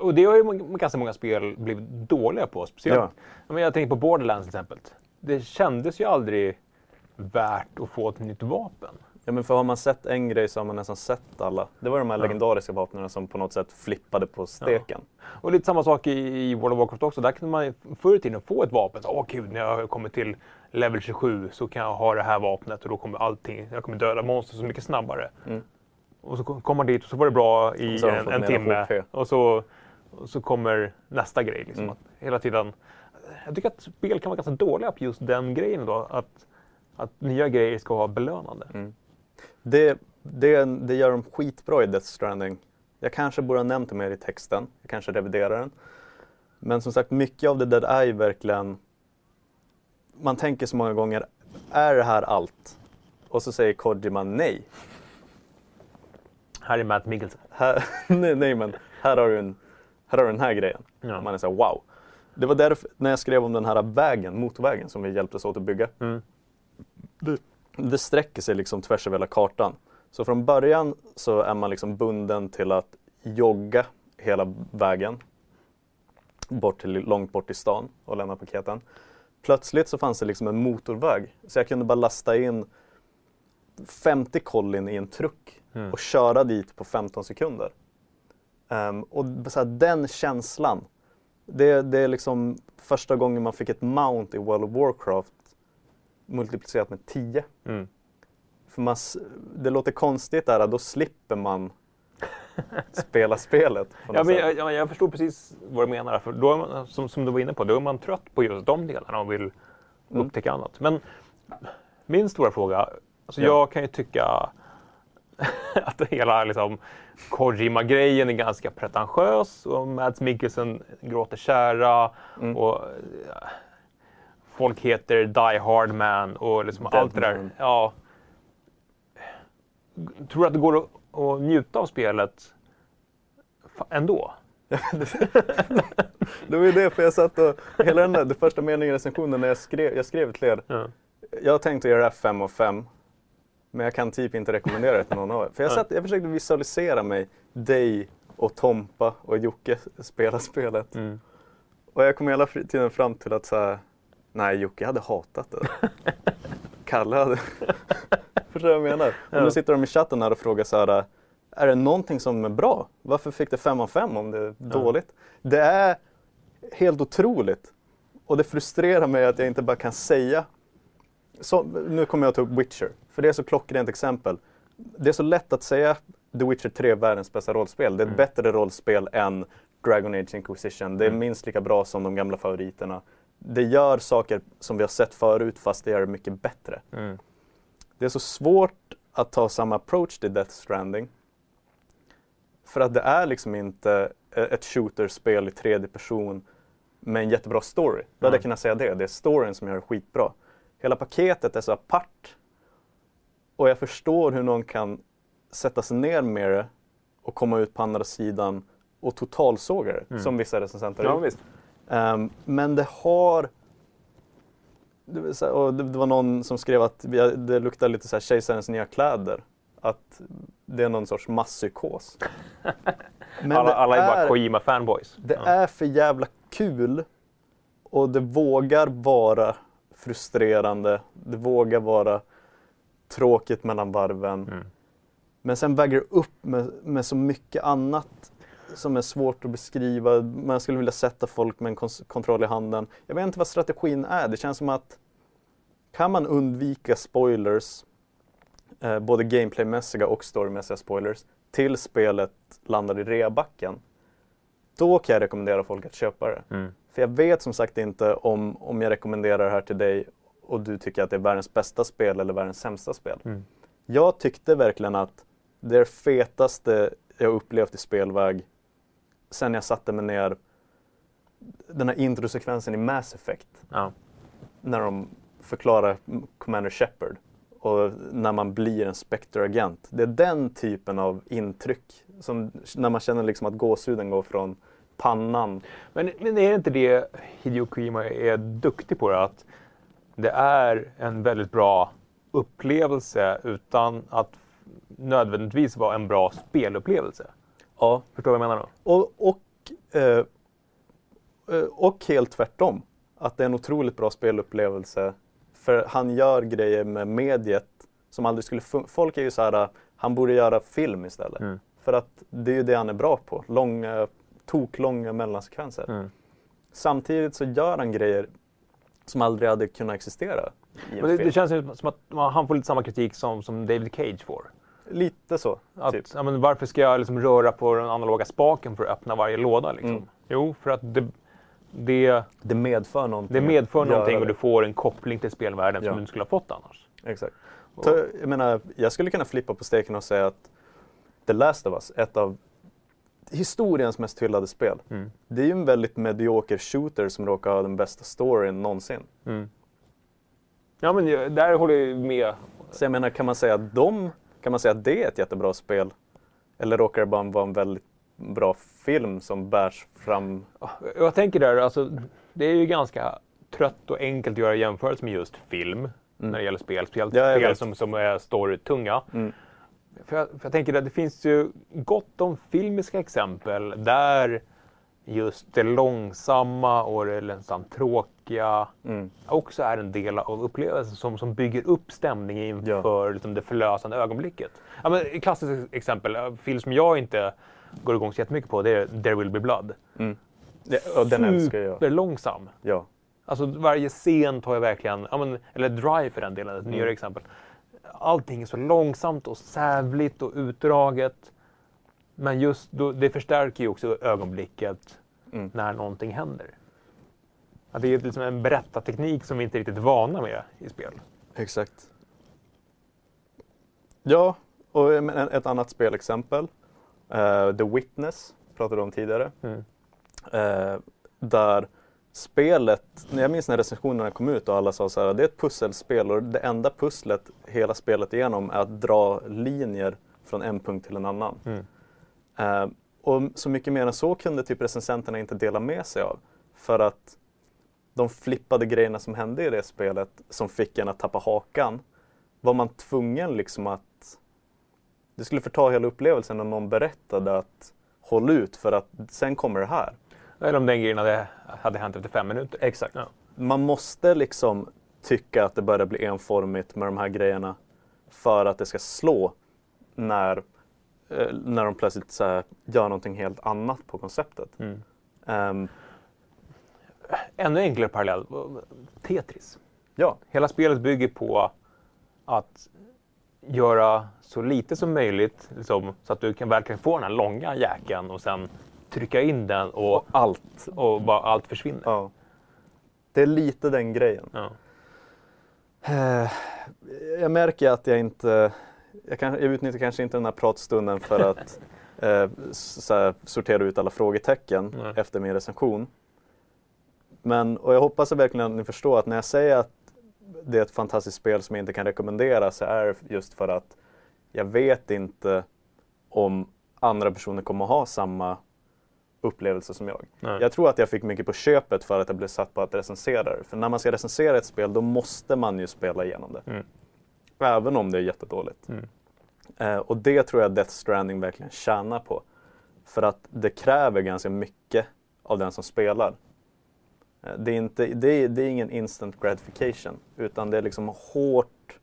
Och det har ju ganska många spel blivit dåliga på. Speciellt, ja. jag tänker på Borderlands till exempel. Det kändes ju aldrig värt att få ett nytt vapen. Ja men för har man sett en grej så har man nästan sett alla. Det var de här ja. legendariska vapnen som på något sätt flippade på steken. Ja. Och lite samma sak i, World of Warcraft också. Där kunde man förr i tiden få ett vapen. Åh gud, när jag kommer till level 27 så kan jag ha det här vapnet och då kommer allting, jag kommer döda monster så mycket snabbare. Mm. Och så kommer man dit och så var det bra i en, en timme. Och så, och så kommer nästa grej. Liksom. Mm. hela tiden, jag tycker att spel kan vara ganska dåliga på just den grejen. Då, att att nya grejer ska vara belönande. Mm. Det, det, det gör de skitbra i Death Stranding. Jag kanske borde ha nämnt det mer i texten, jag kanske reviderar den. Men som sagt, mycket av det där är ju verkligen... Man tänker så många gånger, är det här allt? Och så säger Kojima nej. Här är Matt Mikkelsen. Här, nej, nej, men här har du, en, här har du den här grejen. Ja. Man är såhär wow. Det var därför, när jag skrev om den här vägen, motorvägen som vi hjälptes åt att bygga. Mm det, det sträcker sig liksom tvärs över hela kartan. Så från början så är man liksom bunden till att jogga hela vägen bort till, långt bort i stan och lämna paketen. Plötsligt så fanns det liksom en motorväg så jag kunde bara lasta in 50 kollin i en truck mm. och köra dit på 15 sekunder. Um, och så här, den känslan, det, det är liksom första gången man fick ett mount i World of Warcraft multiplicerat med 10. Mm. För man, det låter konstigt där, då slipper man spela spelet. Ja, men jag, jag, jag förstår precis vad du menar. För då är man, som, som du var inne på, då är man trött på just de delarna och vill Mm. upptäcka annat. Men min stora fråga, alltså Ja. jag kan ju tycka att hela liksom, Kojima-grejen är ganska pretentiös och Mads Mikkelsen gråter kära Mm. och eh, folk heter Die Hard Man och liksom Dead allt det där. Ja. Tror du att det går att, att njuta av spelet ändå? Det var ju det, för jag satt och, hela den där, den första meningen i recensionen när jag skrev, jag skrev till er, Ja. jag har tänkt att göra 5 av 5, men jag kan typ inte rekommendera det till någon av er. För jag, Ja. satt, jag försökte visualisera mig, dig och Tompa och Jocke spela spelet. Mm. Och jag kom hela tiden fram till att så här, nej Jocke hade hatat det. Kalle hade... Förstår du vad jag menar? Och Ja. nu sitter de i chatten här och frågar så här, är det någonting som är bra? Varför fick det 5 av 5 om det är dåligt? Det är helt otroligt. Och det frustrerar mig att jag inte bara kan säga. Så, nu kommer jag ta upp Witcher, för det är så klockrent exempel. Det är så lätt att säga The Witcher 3 är världens bästa rollspel. Det är ett Mm. bättre rollspel än Dragon Age Inquisition. Det är Mm. minst lika bra som de gamla favoriterna. Det gör saker som vi har sett förut fast det gör det mycket bättre. Mm. Det är så svårt att ta samma approach till Death Stranding. För att det är liksom inte eh, ett shooterspel i tredje person med en jättebra story. Då hade Mm. jag kunnat säga det. Det är storyn som gör det skitbra. Hela paketet är så apart. Och jag förstår hur någon kan sätta sig ner med det och komma ut på andra sidan och totalsåga det, Mm. som vissa recensenter Ja, visst. Ehm, men det har... Och det, var någon som skrev att det luktar lite så här kejsarens nya kläder. Att det är någon sorts masspsykos. Men alla, alla är bara Kojima-fanboys. Det är för jävla kul och det vågar vara frustrerande. Det vågar vara tråkigt mellan varven. Mm. Men sen väger det upp med, med så mycket annat som är svårt att beskriva. Man skulle vilja sätta folk med en kontroll i handen. Jag vet inte vad strategin är. Det känns som att kan man undvika spoilers, eh, både gameplaymässiga och storymässiga spoilers, till spelet landar i reabacken, då kan jag rekommendera folk att köpa det. Mm. För jag vet som sagt inte om, om jag rekommenderar det här till dig och du tycker att det är världens bästa spel eller världens sämsta spel. Mm. Jag tyckte verkligen att det fetaste jag upplevt i spelväg sen jag satte mig ner. Den här introsekvensen i Mass Effect Ja. när de förklarar Commander Shepard och när man blir en Spectre-agent. Det är den typen av intryck som när man känner liksom att gåshuden går från pannan. Men, men är det inte det Hideo Kojima är duktig på? Att det är en väldigt bra upplevelse utan att nödvändigtvis vara en bra spelupplevelse. Ja, Förstår du vad jag menar då? Och, och, eh, eh, och helt tvärtom. Att det är en otroligt bra spelupplevelse. För han gör grejer med mediet som aldrig skulle funka. Folk är ju så här, han borde göra film istället. Mm. För att det är ju det han är bra på. Långa, toklånga mellansekvenser. Mm. Samtidigt så gör han grejer som aldrig hade kunnat existera Men det, det känns ju som att han får lite samma kritik som, som David Cage får. Lite så. Att, typ. ja, men varför ska jag liksom röra på den analoga spaken för att öppna varje låda? Liksom? Mm. Jo, för att det, det, Det medför någonting. det medför någonting och du får en koppling till spelvärlden Ja. som du inte skulle ha fått annars. Exakt. Ta, jag menar, jag skulle kunna flippa på steken och säga att The Last of Us, ett av historiens mest hyllade spel. Mm. Det är ju en väldigt medioker shooter som råkar ha den bästa storyn någonsin. Mm. Ja, men där håller jag med. Så jag menar, kan man säga att de, kan man säga att det är ett jättebra spel? Eller råkar det bara vara en väldigt bra film som bärs fram? Jag tänker där, alltså, det är ju ganska trött och enkelt att göra jämförelse med just film när det gäller spel. Speciellt Ja, spel vet. som, som är storytunga. Mm. För jag, för jag tänker att det finns ju gott om filmiska exempel där just det långsamma och det nästan tråkiga Mm. också är en del av upplevelsen som, som bygger upp stämningen inför liksom, det förlösande ögonblicket. Ja, men, klassiskt exempel, en film som jag inte går igång så jättemycket på, det är There will be blood. Mm. Ja, den älskar jag. Superlångsam. Ja. Alltså varje scen tar jag verkligen, ja, men, eller Drive för den delen, ett Mm. nyare exempel. Allting är så långsamt och sävligt och utdraget. Men just då, det förstärker ju också ögonblicket Mm. när någonting händer. Att det är liksom en berättarteknik som vi inte är riktigt vana med i spel. Exakt. Ja, och ett annat spelexempel. eh, The Witness pratade om tidigare. Mm. Eh, där spelet, när jag minns när recensionerna kom ut och alla sa så här, det är ett pusselspel och det enda pusslet hela spelet igenom är att dra linjer från en punkt till en annan. Mm. Eh, och så mycket mer än så kunde typ recensenterna inte dela med sig av. För att de flippade grejerna som hände i det spelet som fick en att tappa hakan var man tvungen liksom att det skulle förta hela upplevelsen om någon berättade att håll ut för att sen kommer det här. Eller om den grejen hade, hade hänt efter fem minuter. Exakt. Ja. Man måste liksom tycka att det börjar bli enformigt med de här grejerna för att det ska slå när, eh, när de plötsligt så här, gör någonting helt annat på konceptet. Mm. Ehm, Ännu enklare parallell, Tetris. ja, Hela spelet bygger på att göra så lite som möjligt liksom, så att du kan verkligen få den här långa jäkeln och sen trycka in den och, allt. och bara allt försvinner. Ja. Det är lite den grejen. Ja. Eh, Jag märker att jag inte, jag, kan, jag utnyttjar kanske inte den här pratstunden för att eh, här, sortera ut alla frågetecken Nej. efter min recension. Men, och jag hoppas verkligen att ni förstår att när jag säger att det är ett fantastiskt spel som jag inte kan rekommendera så är det just för att jag vet inte om andra personer kommer att ha samma upplevelse som jag. Nej. Jag tror att jag fick mycket på köpet för att jag blev satt på att recensera det. För när man ska recensera ett spel då måste man ju spela igenom det. Mm. Även om det är jättedåligt. Mm. Eh, och det tror jag Death Stranding verkligen tjänar på. För att det kräver ganska mycket av den som spelar. Eh, det, är inte, det, är, det är ingen instant gratification. Utan det är liksom hårt.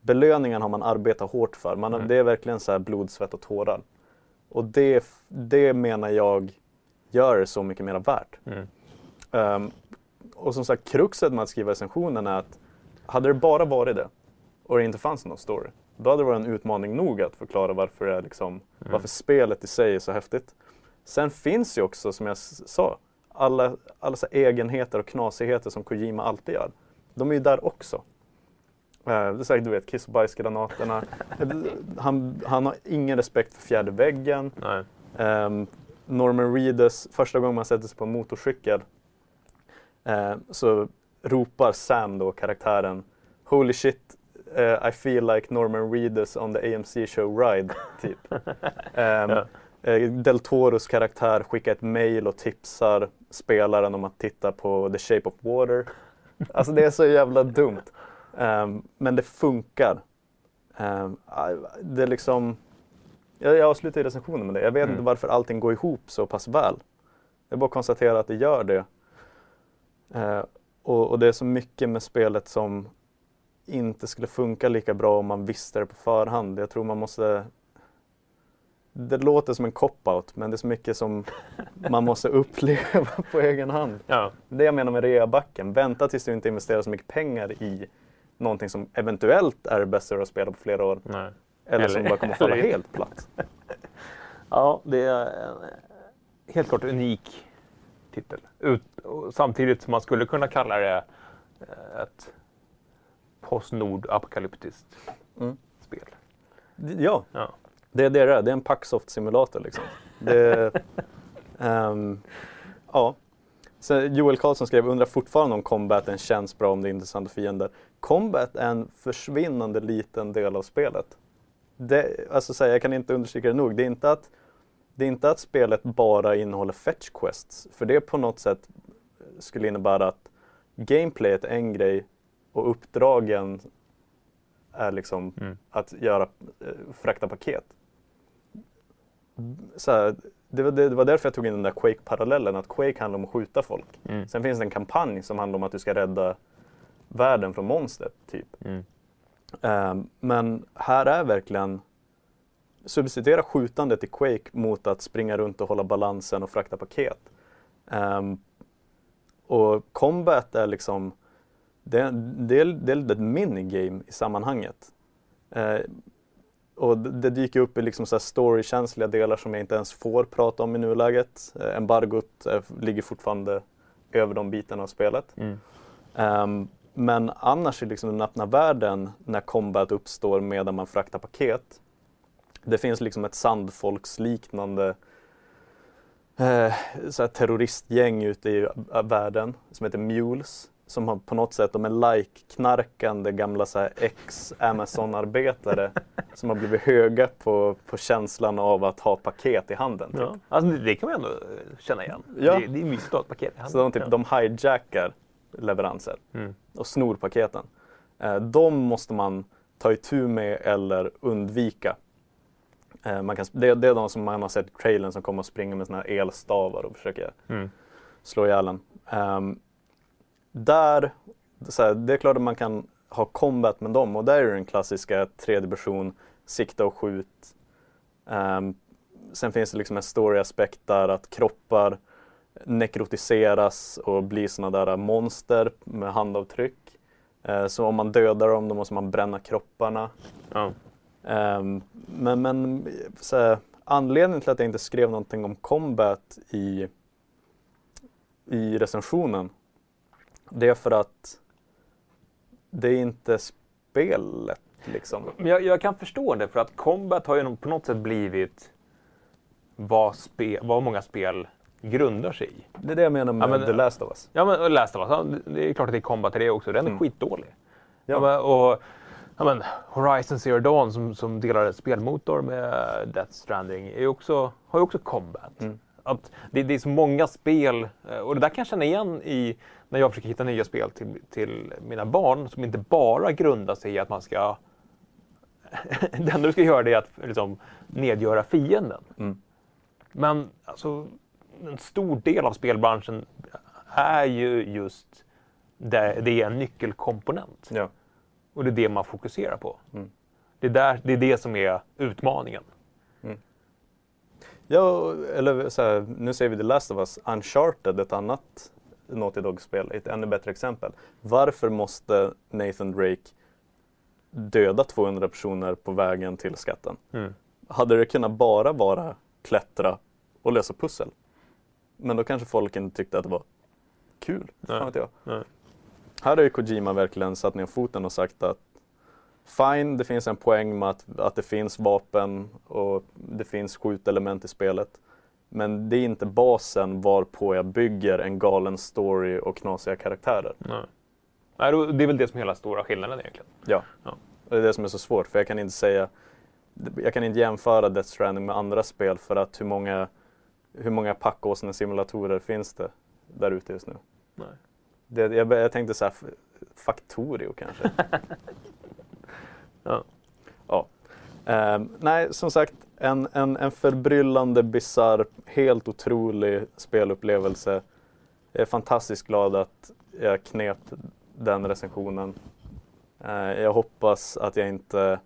Belöningen har man arbetat hårt för. Man, Mm. Det är verkligen så här blod, svett och tårar. Och det, det menar jag gör det så mycket mer värt. Mm. Ehm, och som sagt, kruxet med att skriva recensionen är att hade det bara varit det och det inte fanns någon story, då hade det varit en utmaning nog att förklara varför, det liksom, varför spelet i sig är så häftigt. Sen finns ju också, som jag sa, alla, alla så egenheter och knasigheter som Kojima alltid gör. De är ju där också. Eh, det är säkert, du vet, kiss och bajsgranaterna. han, han har ingen respekt för fjärde väggen. Nej. Norman Reedus, första gången man sätter sig på en motorcykel eh, så ropar Sam då, karaktären, Holy shit, eh, I feel like Norman Reedus on the AMC show ride, typ. Ehm, Ja. eh, Del Toros karaktär skickar ett mail och tipsar spelaren om att titta på The Shape of Water. Alltså det är så jävla dumt. Ehm, men det funkar. Ehm, det är liksom... Jag, jag avslutar ju recensionen med det. Jag vet Mm. inte varför allting går ihop så pass väl. Jag bara konstaterar att det gör det. Eh, och, och det är så mycket med spelet som inte skulle funka lika bra om man visste det på förhand. Jag tror man måste... Det låter som en cop-out men det är så mycket som man måste uppleva på egen hand. Ja. Det jag menar med reabacken. Vänta tills du inte investerar så mycket pengar i någonting som eventuellt är det bästa du har spelat på flera år. Nej. Eller, som Eller- bara kommer falla helt platt. ja, det är en helt klart unik titel. Ut, samtidigt som man skulle kunna kalla det eh, ett postnord-apokalyptiskt Mm. spel. Ja, Ja. det är det det är. Det är en Packsoft-simulator liksom. Det, ehm, ja. Så Joel Karlsson skrev, undrar fortfarande om combaten känns bra om det är intressanta fiender. Combat är en försvinnande liten del av spelet. Det, alltså, så här, jag kan inte understryka det nog. Det är inte att det är inte att spelet bara innehåller fetch quests. För det på något sätt skulle innebära att gameplayet är en grej och uppdragen är liksom Mm. att göra, eh, frakta paket. Så här, det, var, det, det var därför jag tog in den där Quake-parallellen, att Quake handlar om att skjuta folk. Mm. Sen finns det en kampanj som handlar om att du ska rädda världen från monster, typ. Mm. Ehm, men här är verkligen substituera skjutandet i Quake mot att springa runt och hålla balansen och frakta paket. Ehm, och combat är liksom det, det, är, det är ett minigame i sammanhanget. Eh, och det, dyker upp i liksom så storykänsliga delar som jag inte ens får prata om i nuläget. Eh, embargot eh, ligger fortfarande över de bitarna av spelet. Mm. Ehm, men annars i liksom den öppna världen när combat uppstår medan man fraktar paket. Det finns liksom ett sandfolksliknande eh, så terroristgäng ute i världen som heter Mules. Som har på något sätt, de är like-knarkande gamla ex-Amazon-arbetare som har blivit höga på, på känslan av att ha paket i handen. Typ. Ja. Alltså, det, kan man ändå känna igen. Ja. Det, det är mysigt att ha ett paket i handen. Så de, typ, ja. de hijackar leveranser Mm. och snor paketen. Eh, de måste man ta itu med eller undvika. Eh, man kan, det, det är de som man har sett i trailern som kommer och springer med såna elstavar och försöker Mm. slå ihjäl en. Ehm, där, så här, det är klart att man kan ha combat med dem och där är den klassiska tredje person, sikta och skjut. Ehm, sen finns det liksom en story-aspekt där att kroppar nekrotiseras och blir sådana där monster med handavtryck. Eh, så om man dödar dem då måste man bränna kropparna. Ja. Ehm, men men här, anledningen till att jag inte skrev någonting om combat i, i recensionen det är för att det är inte spelet liksom. Jag, jag kan förstå det, för att combat har ju på något sätt blivit vad, spe, vad många spel grundar sig i. Det är det jag menar med Ja, men- The Last of Us. Ja, men Last of Us, ja, det är klart att det är combat i det också. Den är Mm. skitdålig. Ja. Ja. men, och, ja, men, Horizon Zero Dawn som, som delar spelmotor med Death Stranding är också, har ju också combat. Mm. Att det, det är så många spel, eh, och det där kan jag känna igen i när jag försöker hitta nya spel till, till mina barn som inte bara grundar sig i att man ska... det enda du ska göra det är att liksom, nedgöra fienden. Mm. Men alltså, en stor del av spelbranschen är ju just det, det är en nyckelkomponent. Ja. Och det är det man fokuserar på. Mm. Det, är där, det är det som är utmaningen. Ja, eller så här, nu säger vi The Last of Us, Uncharted, ett annat Naughty Dog-spel, ett ännu bättre exempel. Varför måste Nathan Drake döda 200 personer på vägen till skatten? Mm. Hade det kunnat bara vara klättra och lösa pussel? Men då kanske folk inte tyckte att det var kul. Nej. Fan vet jag. Nej. Här har ju Kojima verkligen satt ner foten och sagt att Fine, det finns en poäng med att, att det finns vapen och det finns skjutelement i spelet. Men det är inte basen varpå jag bygger en galen story och knasiga karaktärer. Nej. Det är väl det som är hela stora skillnaden egentligen. Ja. Ja. Det är det som är så svårt för jag kan inte säga Jag kan inte jämföra Death Stranding med andra spel för att hur många Hur många packåsnen-simulatorer finns det där ute just nu? Nej. Det, jag, jag tänkte så här, Factorio kanske. Ja. Ja. Ehm, nej, som sagt, en, en, en förbryllande, bisarr, helt otrolig spelupplevelse. Jag är fantastiskt glad att jag knep den recensionen. Eh, jag hoppas att jag inte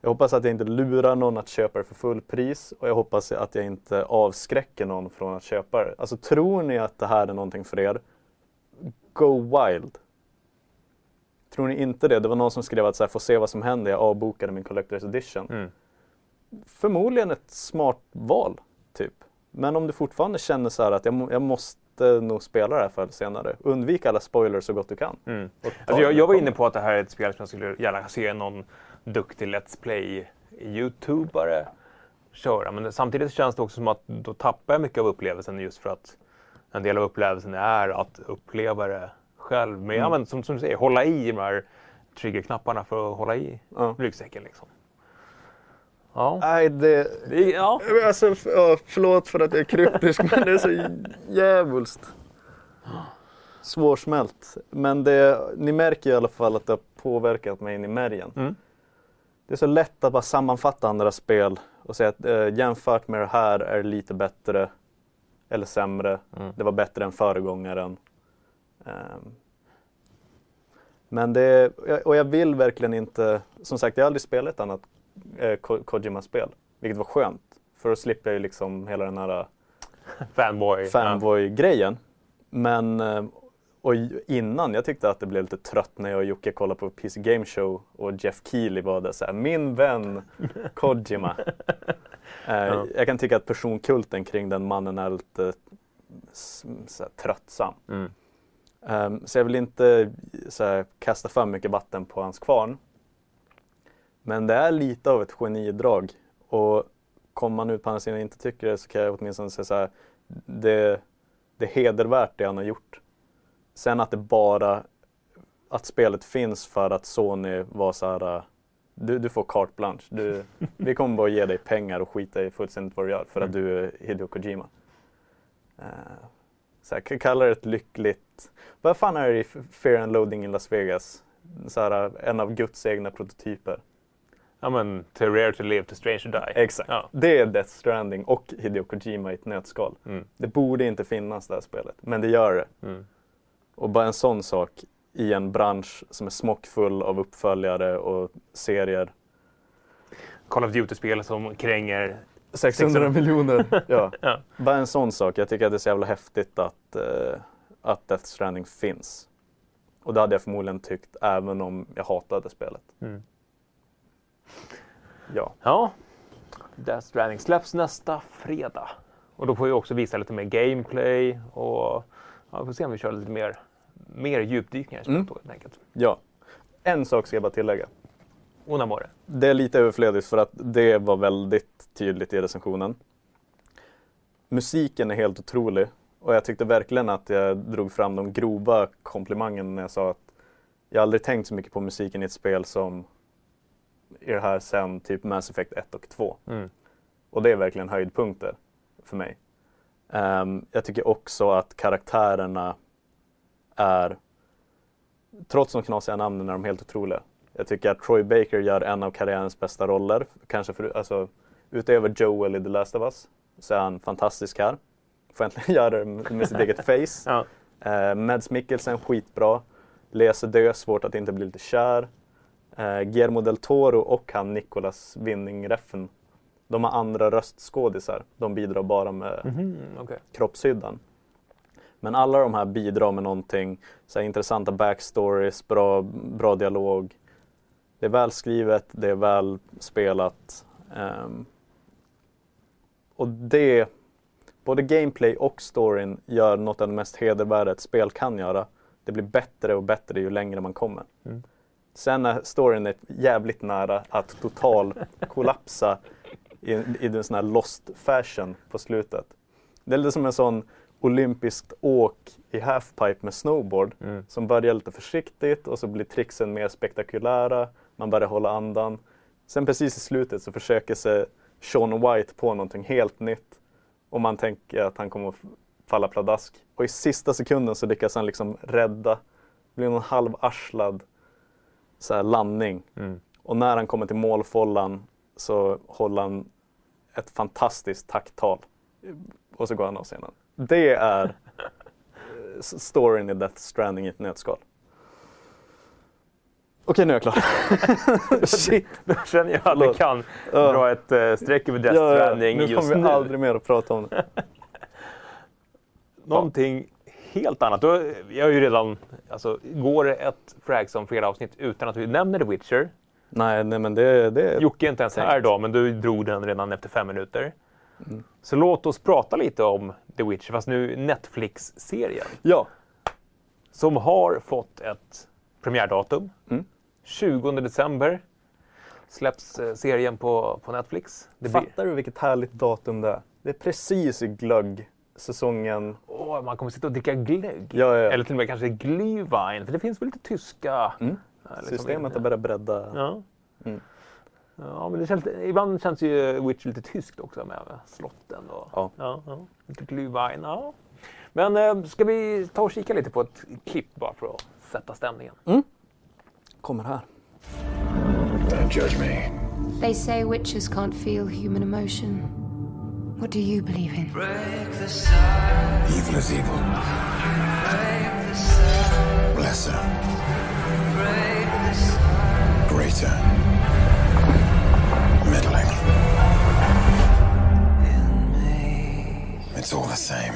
jag hoppas att jag inte lurar någon att köpa det för full pris och jag hoppas att jag inte avskräcker någon från att köpa det. Alltså tror ni att det här är någonting för er? Go wild! Tror ni inte det? Det var någon som skrev att så här, få se vad som händer, jag avbokade min Collector's Edition. Mm. Förmodligen ett smart val, typ. Men om du fortfarande känner så här att jag, jag måste nog spela det här förr eller senare. Undvik alla spoilers så gott du kan. Mm. Alltså jag, jag var inne på att det här är ett spel som jag skulle gärna se någon duktig Let's Play-youtubare köra. Men samtidigt känns det också som att då tappar jag mycket av upplevelsen just för att en del av upplevelsen är att uppleva det själv. Ja, Mm. men som, som du säger, hålla i de här triggerknapparna för att hålla i Ja. ryggsäcken. Liksom. Ja. Nej, det... Det är, ja. Alltså, ja, förlåt för att jag är kryptisk, men det är så djävulskt svårsmält. Men det, ni märker i alla fall att det har påverkat mig in i märgen. Mm. Det är så lätt att bara sammanfatta andra spel och säga att eh, jämfört med det här är det lite bättre eller sämre. Mm. Det var bättre än föregångaren. Ehm. men det, och jag vill verkligen inte, som sagt jag har aldrig spelat ett annat eh, Ko- Kojima-spel, vilket var skönt. För då slipper jag ju liksom hela den här Fanboy. fanboy-grejen. Men, eh, och innan, jag tyckte att det blev lite trött när jag och Jocke kollade på PC Game Show och Jeff Keely var det så här, min vän Kojima. eh, Ja. Jag kan tycka att personkulten kring den mannen är lite s- så här, tröttsam. Mm. Ehm, så jag vill inte så här, kasta för mycket vatten på hans kvarn. Men det är lite av ett genidrag. Och kommer man ut på andra sidan och inte tycker det så kan jag åtminstone säga så här. Det, det är hedervärt det han har gjort. Sen att det bara, att spelet finns för att Sony var så här. äh, Du, du får carte blanche. Du, vi kommer bara ge dig pengar och skita i fullständigt vad du gör för att du är Hideo Kojima. Eh, så här, k- kalla det ett lyckligt... Vad fan är det i Fear and Loading in Las Vegas? Så här, en av Guds egna prototyper. Ja men, to rare to live, to strange to die. Exakt. Ja. Det är Death Stranding och Hideo Kojima i ett nötskal. Mm. Det borde inte finnas det här spelet, men det gör det. Mm. Och bara en sån sak i en bransch som är smockfull av uppföljare och serier. Call of Duty-spel som kränger 600 miljoner. ja. Ja. Bara en sån sak. Jag tycker att det är så jävla häftigt att, eh, att Death Stranding finns. Och det hade jag förmodligen tyckt även om jag hatade spelet. Mm. Ja. Ja, Death Stranding släpps nästa fredag. Och då får vi också visa lite mer gameplay och ja, vi får se om vi kör lite mer, mer djupdykningar i spelet Mm. helt enkelt. ja. En sak ska jag bara tillägga. Onamore. Det är lite överflödigt för att det var väldigt tydligt i recensionen. Musiken är helt otrolig och jag tyckte verkligen att jag drog fram de grova komplimangerna när jag sa att jag aldrig tänkt så mycket på musiken i ett spel som i det här sen typ Mass Effect 1 och 2. Mm. Och det är verkligen höjdpunkter för mig. Ehm, jag tycker också att karaktärerna är, trots de knasiga namnen, är de helt otroliga. Jag tycker att Troy Baker gör en av karriärens bästa roller. Kanske för, alltså, utöver Joel i The Last of Us så är han fantastisk här. Får äntligen göra det med sitt eget face. Ja. Eh, Mads Mikkelsen skitbra. Lea Sedö, svårt att inte bli lite kär. Eh, Guillermo del Toro och han Nicolas Winning Reffen. De har andra röstskådisar. De bidrar bara med Mhm, okej. kroppshyddan. Men alla de här bidrar med någonting. Så här, intressanta backstories, bra, bra dialog. Det är välskrivet, det är väl spelat. ehm, och det, både gameplay och storyn gör något av det mest hedervärda ett spel kan göra. Det blir bättre och bättre ju längre man kommer. Mm. Sen är storyn är jävligt nära att total kollapsa i, i en sån här lost fashion på slutet. Det är lite som en sån olympiskt åk i halfpipe med snowboard Mm. som börjar lite försiktigt och så blir tricksen mer spektakulära. Man börjar hålla andan. Sen precis i slutet så försöker sig Sean White på någonting helt nytt och man tänker att han kommer att falla pladask. Och i sista sekunden så lyckas han liksom rädda. Det blir någon halvarslad så här landning. Mm. Och när han kommer till målfållan så håller han ett fantastiskt tacktal. Och så går han av scenen. Det är eh, storyn i Death Stranding i ett nötskal. Okej, nu är jag klar. Shit. Då känner jag att Förlåt. kan dra ett uh, streck över Death Ja, ja, Stranding nu just kommer vi nu. aldrig mer att prata om det. Någonting helt annat. Då, jag har ju redan, alltså, går det ett Fragson fredag-avsnitt utan att vi nämner The Witcher? Nej, nej men det, det Jocke är inte ens här idag, men du drog den redan efter fem minuter. Mm. Så låt oss prata lite om The Witcher, fast nu Netflix-serien. Ja, Som har fått ett premiärdatum. Mm. 20 december släpps eh, serien på, på Netflix. Det fattar du vilket härligt datum det är? Det är precis i glögg-säsongen. Åh, man kommer sitta och dricka glögg. Ja, ja. Eller till och med kanske glühwein, för det finns väl lite tyska... Mm. eh, liksom Systemet har börjat bredda. Ja. Mm. Ja, men det känns, ibland känns ju Witcher lite tyskt också med slotten och Ja. ja, ja, lite glühwein. Ja. Men eh, ska vi ta och kika lite på ett klipp bara för att sätta stämningen? Kommer här. Don't judge me. They say witches can't feel human emotion. What do you believe in? Evil is evil. Lesser. Greater. It's all the same.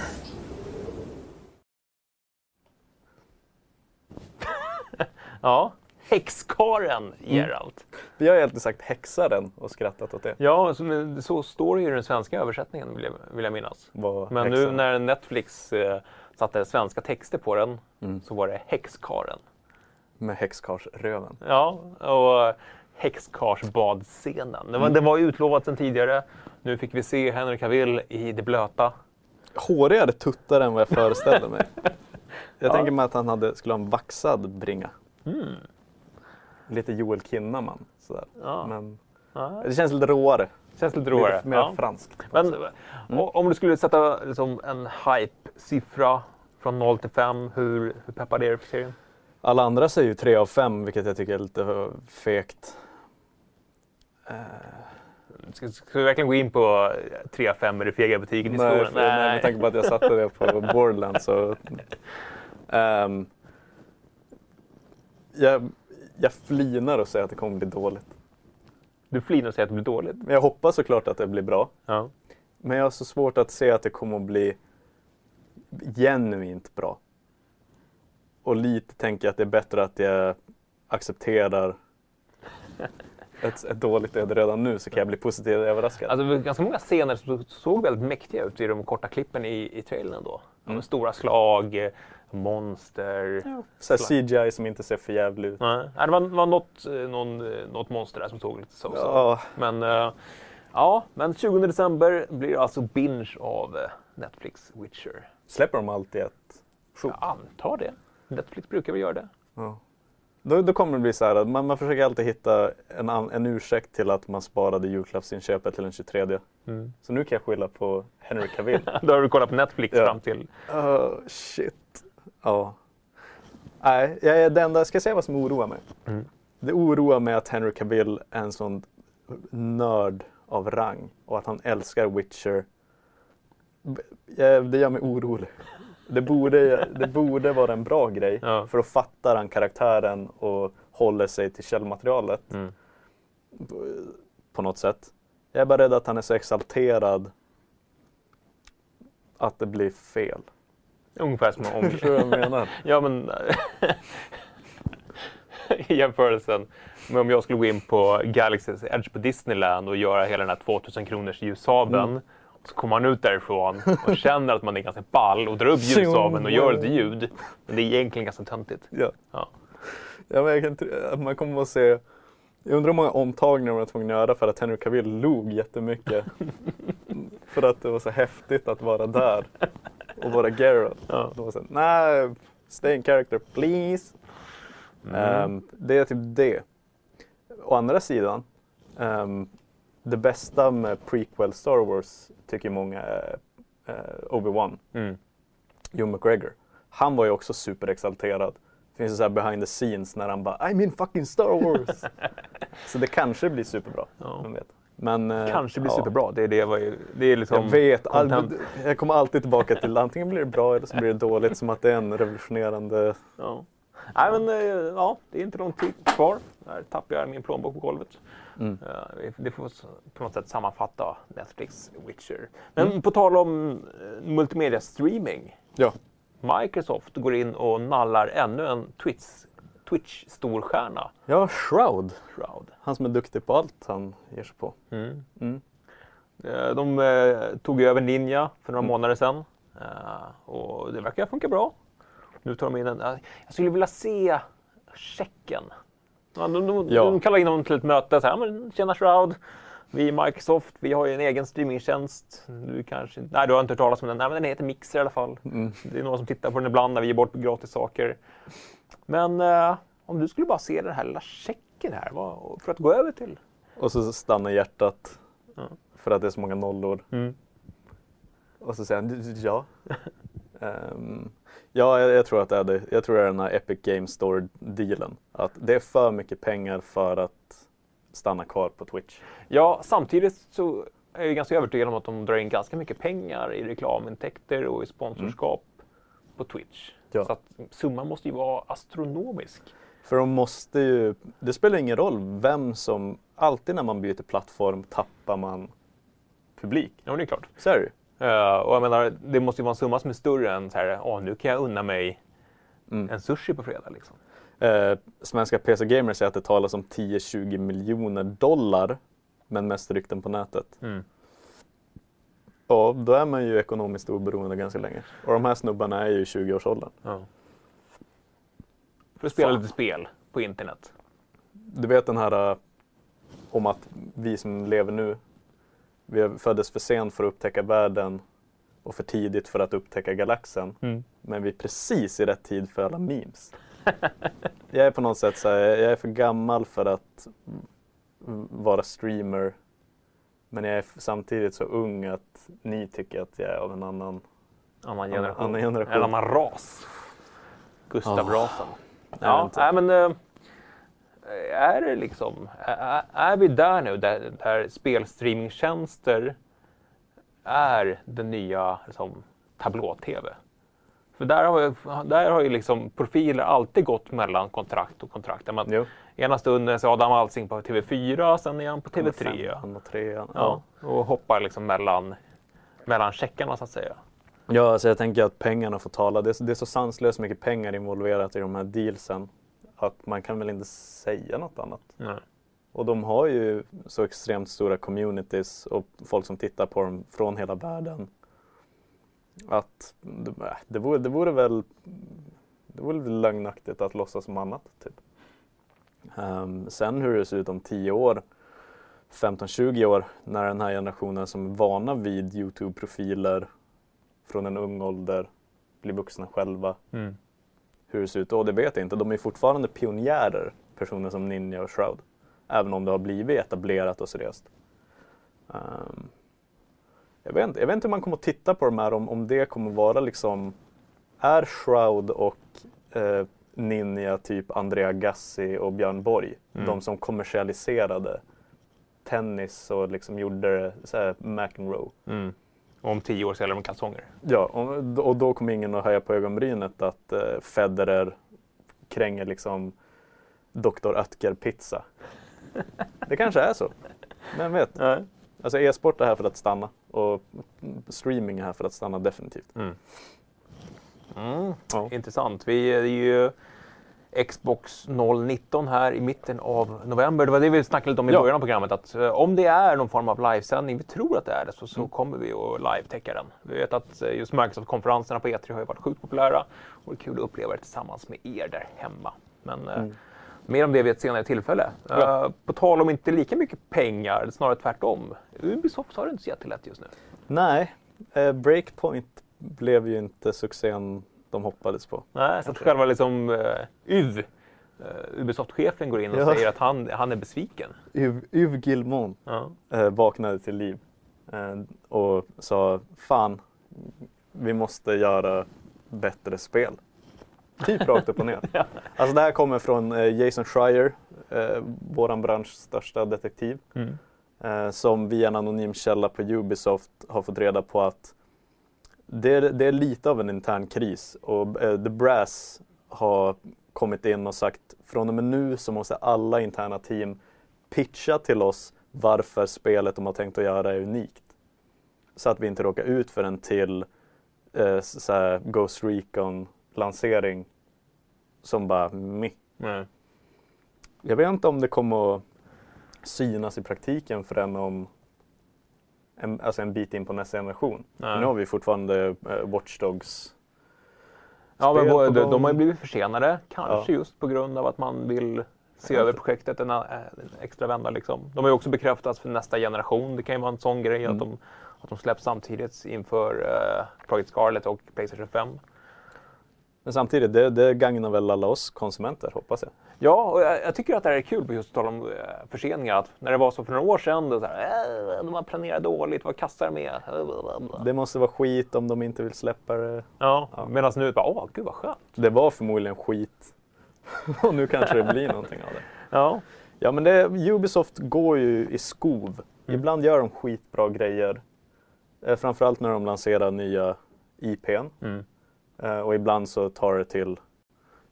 Ja, häxkaren Geralt. Vi har ju alltid sagt häxaren och skrattat åt det. Ja, så, så står det ju i den svenska översättningen vill jag, vill jag minnas. Vad Men nu häxan- när Netflix eh, satte svenska texter på den Mm. så var det häxkaren. Med häxkarsröven. Ja, och eh, häxkarsbadscenen. Den var, Mm. den var ju utlovad sedan tidigare. Nu fick vi se Henry Cavill i det blöta. Hårigare tuttar än vad jag föreställde mig. Jag Ja. tänker mig att han hade, skulle ha en vaxad bringa. Mm. Lite Joel Kinnaman. Sådär. Ja. Men Ja, det känns lite råare. känns lite roligare. Lite mer Ja. franskt. Men o- om du skulle sätta liksom, en hype-siffra från 0 till 5, hur, hur peppad är du för serien? Alla andra säger ju 3 av 5 vilket jag tycker är lite fegt. Eh, Ska, ska vi verkligen gå in på 3 5 i det fega betyget i nej, skolan? för, nej, med tanke på att jag satte det på Borderlands så... Ehm, jag, jag flinar och säger att det kommer bli dåligt. Du flinar och säger att det blir dåligt. Men jag hoppas såklart att det blir bra. Ja. Men jag har så svårt att se att det kommer att bli genuint bra. Och lite tänker jag att det är bättre att jag accepterar ett, ett dåligt öde redan nu så kan jag bli positivt överraskad. Alltså, det var ganska många scener som såg väldigt mäktiga ut i de korta klippen i, i trailern då. Mm. Stora slag, monster. så här CGI som inte ser för jävligt ut. Nej, det var, var något, eh, någon, eh, något monster där som såg lite så. så. Ja, Men, eh, ja, men 20 december blir alltså binge av Netflix Witcher. släpper de alltid ett Jag antar det. Netflix brukar väl göra det. Ja. Då, då kommer det bli så här att man, man försöker alltid hitta en, en ursäkt till att man sparade julklappsinköpet till den 23. Mm. Så nu kan jag skylla på Henry Cavill. Då har du kollat på Netflix Ja. fram till... Oh, shit. Ja. Nej, jag det enda, ska jag säga vad som oroar mig? Mm. Det oroar mig att Henry Cavill är en sån nörd av rang och att han älskar Witcher. Det gör mig orolig. Det borde, det borde vara en bra grej Ja. för då fattar han karaktären och håller sig till källmaterialet Mm. på något sätt. Jag är bara rädd att han är så exalterad att det blir fel. Ungefär som om... Förstår du vad jag menar? Ja, men i jämförelsen med om jag skulle gå in på Galaxy's Edge på Disneyland och göra hela den här 2000 kronors ljussabeln. Mm. Så kommer man ut därifrån och känner att man är ganska ball och drar upp ljussabeln och gör lite ljud. Men det är egentligen ganska töntigt. Ja. Ja. Ja, men jag kan, man kommer att se jag undrar hur många omtagningar de var tvungna att göra för att Henry Cavill log jättemycket. för att det var så häftigt att vara där och vara Geralt. Ja. De var så här, nej, stay in character please. Ehm, det är typ det. Å andra sidan, ehm, det bästa med prequel Star Wars tycker många är eh, Obi-Wan, Mm. Hugh McGregor. Han var ju också superexalterad. Det finns så här behind the scenes när han bara I'm in fucking Star Wars. så det kanske blir superbra. Ja. Vet. Men, eh, Kanske blir ja. superbra. Det är, det, vad- det är liksom... Jag vet, all, jag kommer alltid tillbaka till antingen blir det bra eller så blir det dåligt. Som att det är en revolutionerande... Ja. Nej, men eh, ja, det är inte lång tid kvar. Där tappar jag min plånbok på golvet. Mm. Det får på något sätt sammanfatta Netflix Witcher. Men på tal om eh, multimedia streaming. Ja. Microsoft går in och nallar ännu en Twitch, Twitch-storstjärna. ja, Shroud. Shroud. Han som är duktig på allt han ger sig på. Mm. Mm. Eh, De eh, tog över Ninja för några Mm. månader sedan. Eh, Och det verkar funka bra. Nu tar de in en... eh, Jag skulle vilja se checken. Ja, de, de, Ja. de kallar in honom till ett möte. Så här, men, Tjena Shroud. Vi i Microsoft, vi har ju en egen streamingtjänst. Du kanske Nej, du har inte hört talas om den. Nej, men den heter Mixer i alla fall. Mm. Det är några som tittar på den ibland när vi ger bort gratis saker. Men eh, om du skulle bara se den här lilla checken här vad, för att gå över till. Och så stannar hjärtat. Ja. För att det är så många nollor. Mm. Och så säger han ja. Ehm, ja, jag, jag tror att det är det. Jag tror det är den här Epic Game Store-dealen. Att det är för mycket pengar för att stanna kvar på Twitch. Ja, samtidigt så är jag ganska övertygad om att de drar in ganska mycket pengar i reklamintäkter och i sponsorskap på Twitch. Ja. Så att summan måste ju vara astronomisk. För de måste ju, det spelar ingen roll vem som, alltid när man byter plattform tappar man publik. Ja, det är klart. Så är det ju. Eh, och jag menar, det måste ju vara en summa som är större än så här, åh, nu kan jag unna mig Mm. en sushi på fredag. Liksom. Eh, svenska PC Gamers säger att det talas om 10-20 miljoner dollar, men mest rykten på nätet. Mm. Ja, då är man ju ekonomiskt oberoende ganska länge. Och de här snubbarna är ju i 20-årsåldern. Ja. För att spela Fan. lite spel på internet. Du vet den här eh, om att vi som lever nu, vi föddes för sent för att upptäcka världen och för tidigt för att upptäcka galaxen. Mm. Men vi är precis i rätt tid för alla memes. jag är på något sätt så här, jag är för gammal för att vara streamer. Men jag är samtidigt så ung att ni tycker att jag är av en annan... Annan generation. annan generation. En annan ras. Gustav-rasen. Jag Ja, nej, men äh, är det liksom, är, är vi där nu där, där spelstreamingtjänster är den nya liksom, tablå-tv? För där har, ju, där har ju liksom profiler alltid gått mellan kontrakt och kontrakt. Man, Jo. ena stunden så är Adam Alsing på TV4, sen är han på TV3. Femman och trean. Ja, och hoppar liksom mellan, mellan checkarna så att säga. Ja, alltså jag tänker att pengarna får tala. Det är, det är så sanslöst mycket pengar involverat i de här dealsen att man kan väl inte säga något annat. Nej. Och de har ju så extremt stora communities och folk som tittar på dem från hela världen. Att det, äh, vore, det vore väl det vore väl lögnaktigt att låtsas som annat. Typ. Ehm, sen hur det ser ut om 10 år, 15-20 år, när den här generationen som är vana vid Youtube-profiler från en ung ålder blir vuxna själva. Mm. Hur det ser ut då, det vet jag inte. De är fortfarande pionjärer, personer som Ninja och Shroud. Även om det har blivit etablerat och seriöst. Ehm, jag, vet inte, jag vet inte hur man kommer att titta på de här, om, om det kommer vara liksom... Är Shroud och eh, Ninja typ Andrea Gassi och Björn Borg, Mm. de som kommersialiserade tennis och liksom gjorde det så här McEnroe. Mm. Om tio år säljer de kalsonger. Ja, och, och då kommer ingen att höja på ögonbrynet att eh, Federer kränger liksom Dr. Oetker-pizza. Det kanske är så. Vem vet? Nej. Alltså e-sport är här för att stanna och streaming är här för att stanna definitivt. Mm. Mm. Ja. Intressant. Vi är ju Xbox 019 här i mitten av november. Det var det vi snackade lite om i Ja. början av programmet. Att eh, om det är någon form av livesändning, vi tror att det är det, så, så Mm. kommer vi att live-täcka den. Vi vet att eh, just Microsoft-konferenserna på E3 har ju varit sjukt populära. Och det är kul att uppleva det tillsammans med er där hemma. Men eh, Mm. mer om det vid ett senare tillfälle. Ja. På tal om inte lika mycket pengar, snarare tvärtom. Ubisoft har det inte så jättelätt just nu. Nej, Breakpoint blev ju inte succén de hoppades på. Nej, så att själva liksom uh, UV, uh, Ubisoft-chefen går in och Ja. säger att han, han är besviken. Yv, Yv Gilmon Ja. eh, vaknade till liv eh, och sa Fan, vi måste göra bättre spel. Typ rakt upp och ner. Ja. Alltså det här kommer från eh, Jason Schreier, eh, våran branschs största detektiv. Mm. eh, som via en anonym källa på Ubisoft har fått reda på att det är, det är lite av en intern kris och eh, The Brass har kommit in och sagt från och med nu så måste alla interna team pitcha till oss varför spelet de har tänkt att göra är unikt. Så att vi inte råkar ut för en till eh, så här Ghost Recon-lansering som bara meh. Nej. Jag vet inte om det kommer att synas i praktiken förrän om en, alltså en bit in på nästa generation. Nej. Nu har vi fortfarande eh, Watch Dogs. Ja, men både, de, de har ju blivit försenade, kanske Ja. just på grund av att man vill se över projektet en, eh, en extra vända. Liksom. De har ju också bekräftats för nästa generation. Det kan ju vara en sån grej Mm. att, de, att de släpps samtidigt inför uh, Project Scarlet och Playstation 5. Men samtidigt, det, det gagnar väl alla oss konsumenter hoppas jag. Ja, och jag, jag tycker att det här är kul på just tala om eh, förseningar. Att när det var så för några år sedan, då så här, äh, de har planerat dåligt, vad kastar de med? Det måste vara skit om de inte vill släppa det. Ja, Ja. medan nu bara, åh gud vad skönt. Det var förmodligen skit. och nu kanske det blir någonting av det. Ja, Ja men det, Ubisoft går ju i skov. Mm. Ibland gör de skitbra grejer. Eh, framförallt när de lanserar nya IPn. mm. Eh, och ibland så tar det till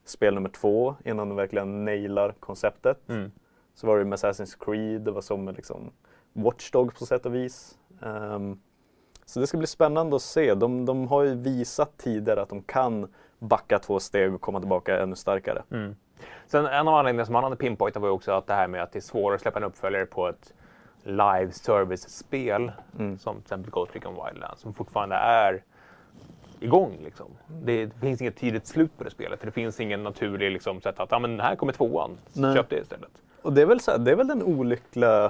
spel nummer två innan de verkligen nailar konceptet. Mm. Så var det med Assassin's Creed, det var som med liksom Watch Dogs på sätt och vis. Ehm, så det ska bli spännande att se. De, de har ju visat tidigare att de kan backa två steg och komma tillbaka ännu starkare. Mm. Sen en av anledningarna som han hade pinpointat var ju också att det här med att det är svårare att släppa en uppföljare på ett live service-spel Mm. som till exempel Ghost Recon Wildlands som fortfarande är igång. Liksom. Det, finns inget tydligt slut på det spelet det finns ingen naturlig liksom, sätt att ja, men här kommer tvåan, Nej. köp det istället. Och det är väl, så här, det är väl den olyckliga,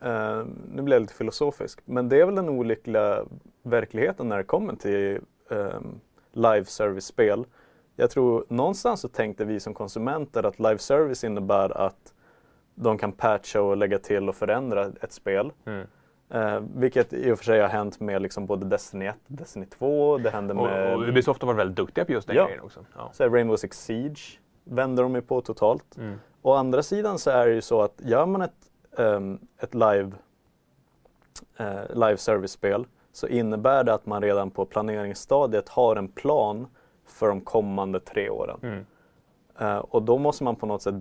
eh, nu blir jag lite filosofisk, men det är väl den olyckliga verkligheten när det kommer till eh, live service-spel. Jag tror någonstans så tänkte vi som konsumenter att live service innebär att de kan patcha och lägga till och förändra ett spel. Mm. Eh, vilket i och för sig har hänt med liksom både Destiny 1 och Destiny 2. Det hände med Och, och Ubisoft har varit väldigt duktiga på just den Ja. grejen också. Ja. så Rainbow Six Siege vänder de ju på totalt. Mm. Å andra sidan så är det ju så att gör man ett, ehm, ett live, eh, live service-spel så innebär det att man redan på planeringsstadiet har en plan för de kommande tre åren. Mm. Eh, och då måste man på något sätt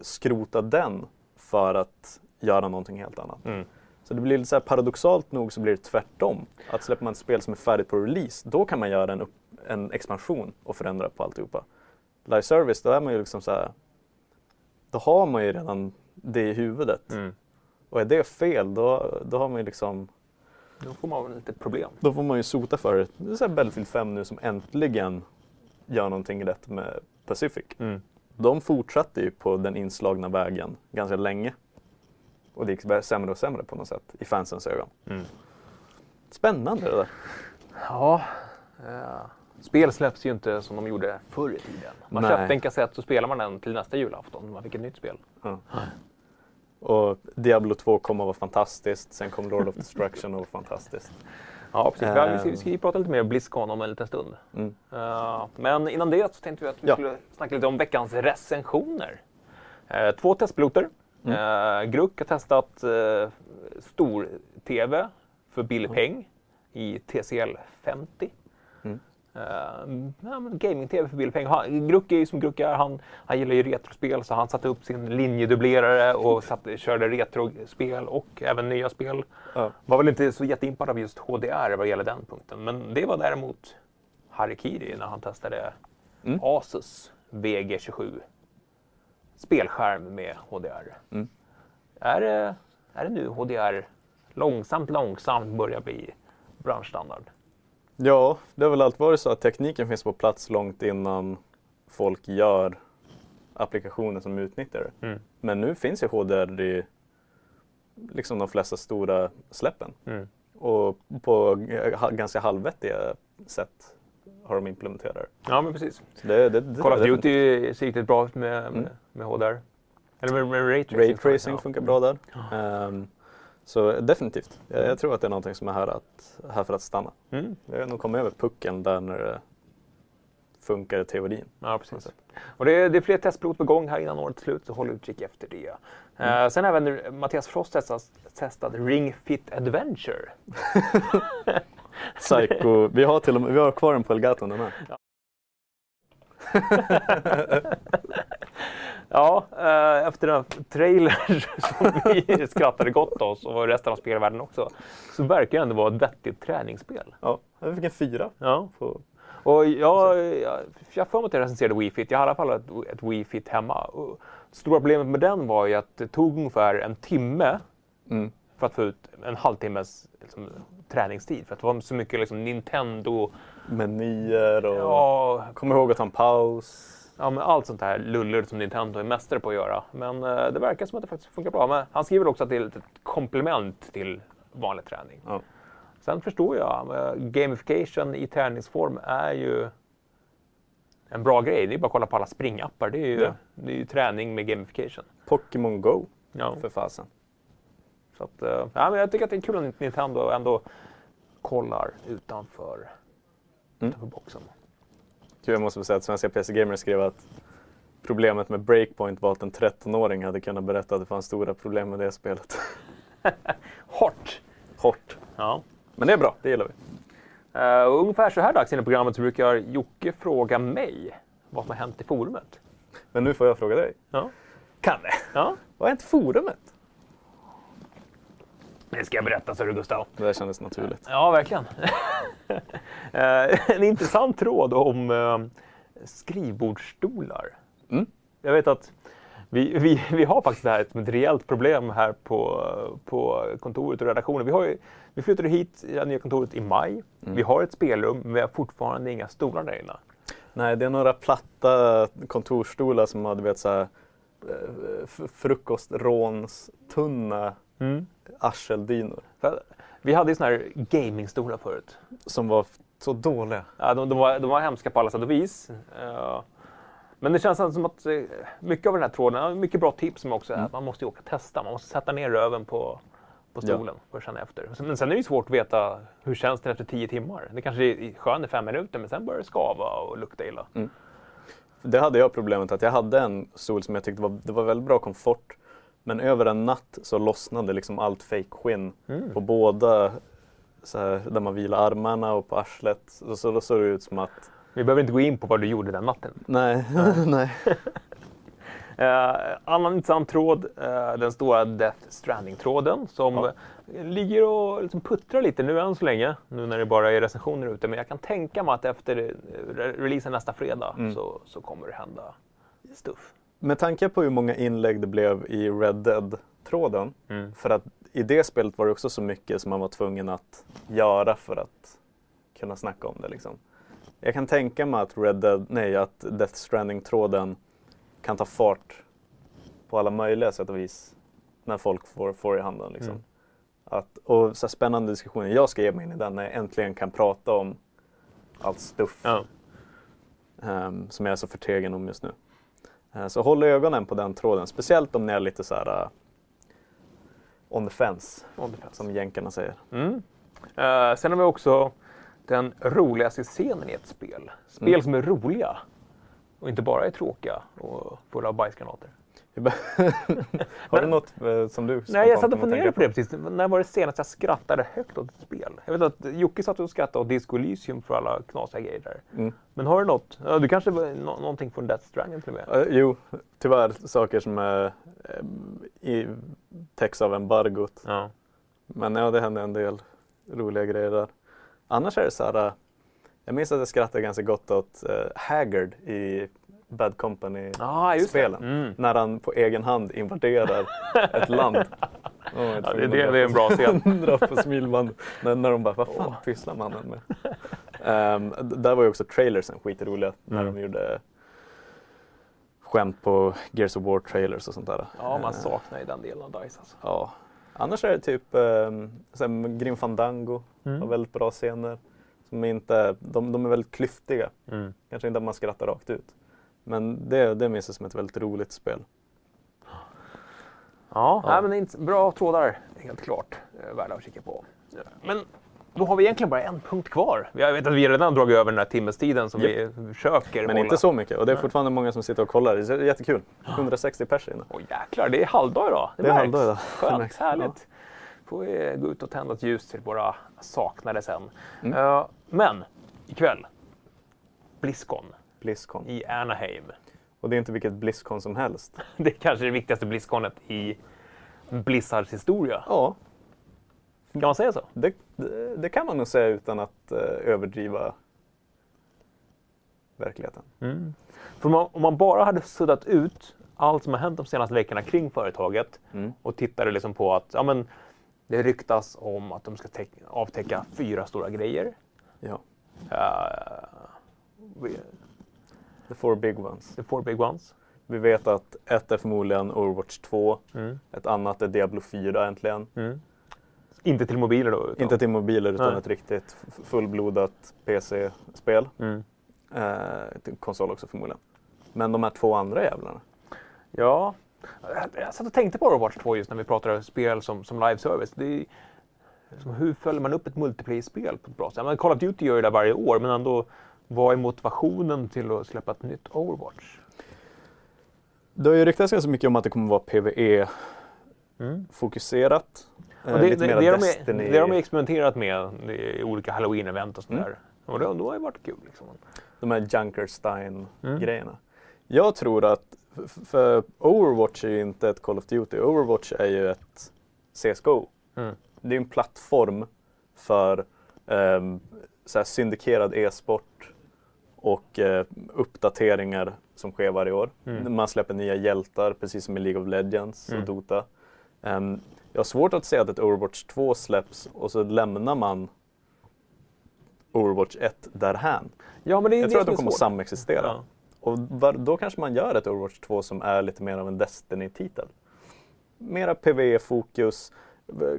skrota den för att göra någonting helt annat. Mm. Så det blir lite så paradoxalt nog så blir det tvärtom. Att släpper man ett spel som är färdigt på release, då kan man göra en, upp, en expansion och förändra på alltihopa. Live service, då är man ju liksom så här, då har man ju redan det i huvudet. Mm. Och är det fel, då, då har man ju liksom, Då får man lite problem. då får man ju sota för det. Det är så här Battlefield 5 nu som äntligen gör någonting rätt med Pacific. Mm. De fortsatte ju på den inslagna vägen ganska länge. Och det gick sämre och sämre på något sätt i fansens ögon. Mm. Spännande det där. Ja, eh, spel släpps ju inte som de gjorde förr i tiden. Man Nej. köpte en kassett så spelar man den till nästa julafton. Man fick ett nytt spel. Ja. Och Diablo 2 kom och var fantastiskt. Sen kom Lord of Destruction och var fantastiskt. Ja, precis. Ja, vi, ska, vi ska ju prata lite mer om Blizzcon om en liten stund. Mm. Eh, men innan det så tänkte vi att vi Ja. skulle snacka lite om veckans recensioner. Eh, två testpiloter. Mm. Uh, Gruck har testat uh, stor-tv för billig peng i TCL 50. Mm. Uh, Gaming-tv för billig peng. Han, Gruck är ju som Gruck är. Han, han gillar ju retrospel så han satte upp sin linjedubblerare och satte, körde retrospel och även nya spel. Ja. Var väl inte så jätteimpad av just HDR vad gäller den punkten. Men det var däremot Harikiri när han testade Mm. Asus VG27 spelskärm med HDR. Mm. Är, det, är det nu HDR långsamt, långsamt börjar bli branschstandard? Ja, det har väl alltid varit så att tekniken finns på plats långt innan folk gör applikationer som utnyttjar det. Mm. Men nu finns ju HDR i liksom de flesta stora släppen. Mm. Och på ganska halvvettiga sätt har de implementerat det. Ja, men precis. Så det, det, det Call of det- Duty ser riktigt bra ut med, med, Mm. med HDR. Eller med, med Ray Tracing. Ray tracing funkar bra där. Ehm, så definitivt. Jag, jag tror att det är någonting som är här, att, här för att stanna. Mm. Vi har nog kommit över pucken där när det funkar i teorin. Ja, precis. Och det är, det är fler testpiloter på gång här innan årets slut, så håll utkik efter det. Eh, sen även Mattias Frost testat, testat Ring Fit Adventure. Psycho, vi har, till och med, vi har kvar den på Elgaton den här. Ja, eh, efter den här trailern som vi skrattade gott åt och resten av spelvärlden också, så verkar det ändå vara ett vettigt träningsspel. Ja, vi fick en fyra. Ja. På, Och jag, har för mig att jag recenserade Wii Fit. Jag har i alla fall ett, ett Wii Fit hemma. Och stora problemet med den var ju att det tog ungefär en timme mm. För att få ut en halvtimmes liksom, träningstid. För att det var så mycket liksom, Nintendo, Menyer och ja, kom ihåg att ta en paus. ja, men allt sånt här luller som Nintendo är mästare på att göra. Men eh, det verkar som att det faktiskt funkar bra. Men han skriver också att det är ett komplement till vanlig träning. Ja. Sen förstår jag, eh, gamification i träningsform är ju en bra grej. Det är bara att kolla på alla springappar. Det är ju, Ja. det är ju träning med gamification. Pokémon Go, Ja. för fasen. Så att, eh, ja, men jag tycker att det är kul att Nintendo ändå kollar utanför, Mm. utanför boxen. Jag måste säga att Svenska PC Gamer skrev att problemet med Breakpoint var att en 13-åring hade kunnat berätta att det fanns stora problem med det spelet. Hårt! Hårt. Ja. Men det är bra, det gillar vi. Och ungefär så här dags i programmet så brukar Jocke fråga mig vad som har hänt i forumet. Men nu får jag fråga dig. Ja. Kalle, ja. vad är inte forumet? Det ska jag berätta, så du Gustav. Det där kändes naturligt. Ja, verkligen. Eh, en intressant tråd om eh, skrivbordsstolar. Mm. Jag vet att vi, vi, vi har faktiskt det här som ett reellt problem här på, på kontoret och redaktionen. Vi, har ju, vi flyttade hit i det nya kontoret i maj. Vi har ett spelrum, men vi har fortfarande inga stolar där inne. Nej, det är några platta kontorsstolar som har, du vet, så här, eh, frukostrånstunna arseldynor. Vi hade ju såna här gamingstolar förut. Som var så dåliga. Ja, de, de, var, de var hemska på alla sätt och vis. Eh, men det känns som att eh, mycket av den här tråden, ja, mycket bra tips som också är att man måste ju åka och testa. Man måste sätta ner röven på, på Ja. stolen för att känna efter. Men sen är det ju svårt att veta hur känns det efter tio timmar. Det kanske är skönt i fem minuter men sen börjar det skava och lukta illa. Det hade jag problemet att jag hade en stol som jag tyckte var, det var väldigt bra komfort. Men över en natt så lossnade liksom allt fake skinn på båda, så här, där man vilar armarna och på arslet. Så, så då såg det ut som att, Vi behöver inte gå in på vad du gjorde den natten. nej, nej. Eh, annan intressant tråd, eh, den stora Death Stranding-tråden som Ja. ligger och liksom puttrar lite nu än så länge, nu när det bara är recensioner ute. Men jag kan tänka mig att efter eh, re- releasen nästa fredag Mm. så, så kommer det hända stuff. Med tanke på hur många inlägg det blev i Red Dead-tråden. Mm. För att i det spelet var det också så mycket som man var tvungen att göra för att kunna snacka om det. Liksom. Jag kan tänka mig att, Red Dead, nej, att Death Stranding-tråden kan ta fart på alla möjliga sätt och vis när folk får, får i handen. Liksom. Mm. Att, och så spännande diskussioner. Jag ska ge mig in i den när jag äntligen kan prata om allt stuff Ja. ehm, som jag är så förtegen om just nu. Eh, så håll ögonen på den tråden, speciellt om ni är lite så här uh, on the fence, on the fence. som jänkarna säger. Mm. Eh, sen har vi också den roligaste scenen i ett spel. Spel Mm. som är roliga och inte bara är tråkiga och fulla av bajsgranater. Har du något eh, som du Nej, jag satt och funderade på det precis. När var det senast jag skrattade högt åt ett spel? Jag vet att Jocke satt och skrattade åt Disco Elysium för alla knasiga grejer där. Mm. Men har du något? Du kanske nå- någonting från Death Stranding till och med? Eh, jo, tyvärr saker som eh, i, täcks av embargot. Ja. Men ja, det hände en del roliga grejer där. Annars är det så här, eh, jag minns att jag skrattade ganska gott åt uh, Haggard i Bad Company. Ah. Mm. När han på egen hand invaderar ett land. Oh, Ja, det, det, det är en bra scen. Dra på smilband. När, när de bara, vad fan pysslar mannen med? D- där var ju också trailersen skitroliga. När Mm. de gjorde skämt på Gears of War trailers och sånt där. Ja, man Ehm, saknar ju den delen av DICE alltså. Ja. Annars är det typ um, Grim Fandango Mm. har väldigt bra scener. Som inte, de, de är väldigt klyftiga. Mm. Kanske inte att man skrattar rakt ut. Men det, det minns jag som ett väldigt roligt spel. Ja, Ja. Nej, men det är inte bra trådar, helt klart. Eh, Värda att kika på. Ja. Men då har vi egentligen bara en punkt kvar. Jag vet att vi redan dragit över den här timmestiden som vi försöker Men hålla. inte så mycket. Och det är fortfarande många som sitter och kollar. Det är jättekul. 160 pers inne. Åh jäklar, det är halvdag idag. Det, Det är halvdag idag. Skönt, härligt. Får vi gå ut och tända ett ljus till våra saknade sen. Mm. Eh, men ikväll, Blizzcon Blizzcon. i Anaheim. Och det är inte vilket Blizzcon som helst. Det är kanske det viktigaste Blizzconet i Blizzards historia. Ja, Kan man säga så? det, det, det kan man nog säga utan att eh, överdriva verkligheten. För om man, om man bara hade suddat ut allt som har hänt de senaste veckorna kring företaget Mm. och tittade liksom på att ja, men, det ryktas om att de ska täck- avtäcka fyra stora grejer. Ja. Uh, The four big ones. the four big ones. Vi vet att ett är förmodligen Overwatch 2. Mm. Ett annat är Diablo 4 äntligen. Mm. Inte till mobiler då? Utan... Inte till mobiler utan Nej. ett riktigt fullblodat PC-spel. Mm. Eh, konsol också förmodligen. Men de här två andra jävlarna. Ja, jag satt och tänkte på Overwatch 2 just när vi pratade spel som, som live service. Det liksom, hur följer man upp ett multiplayer-spel på ett bra sätt? Men Call of Duty gör ju det varje år, men ändå, vad är motivationen till att släppa ett nytt Overwatch? Det har ju ryktats ganska mycket om att det kommer vara PVE-fokuserat. Eh, det, det, det, har de, Destiny. det har de experimenterat med i olika halloween-event och Mm. sådär. Och det, då har det varit kul. Liksom. de här Junkerstein-grejerna. Mm. Jag tror att, för Overwatch är ju inte ett Call of Duty, Overwatch är ju ett CSGO. Mm. Det är en plattform för um, så syndikerad e-sport och eh, uppdateringar som sker varje år. Mm. Man släpper nya hjältar precis som i League of Legends och Mm. Dota. Ehm, jag har svårt att se att ett Overwatch 2 släpps och så lämnar man Overwatch 1 därhän. Ja, men det är Jag det tror att de kommer svårt. samexistera. Ja. Och var, då kanske man gör ett Overwatch 2 som är lite mer av en Destiny-titel. Mera PV-fokus.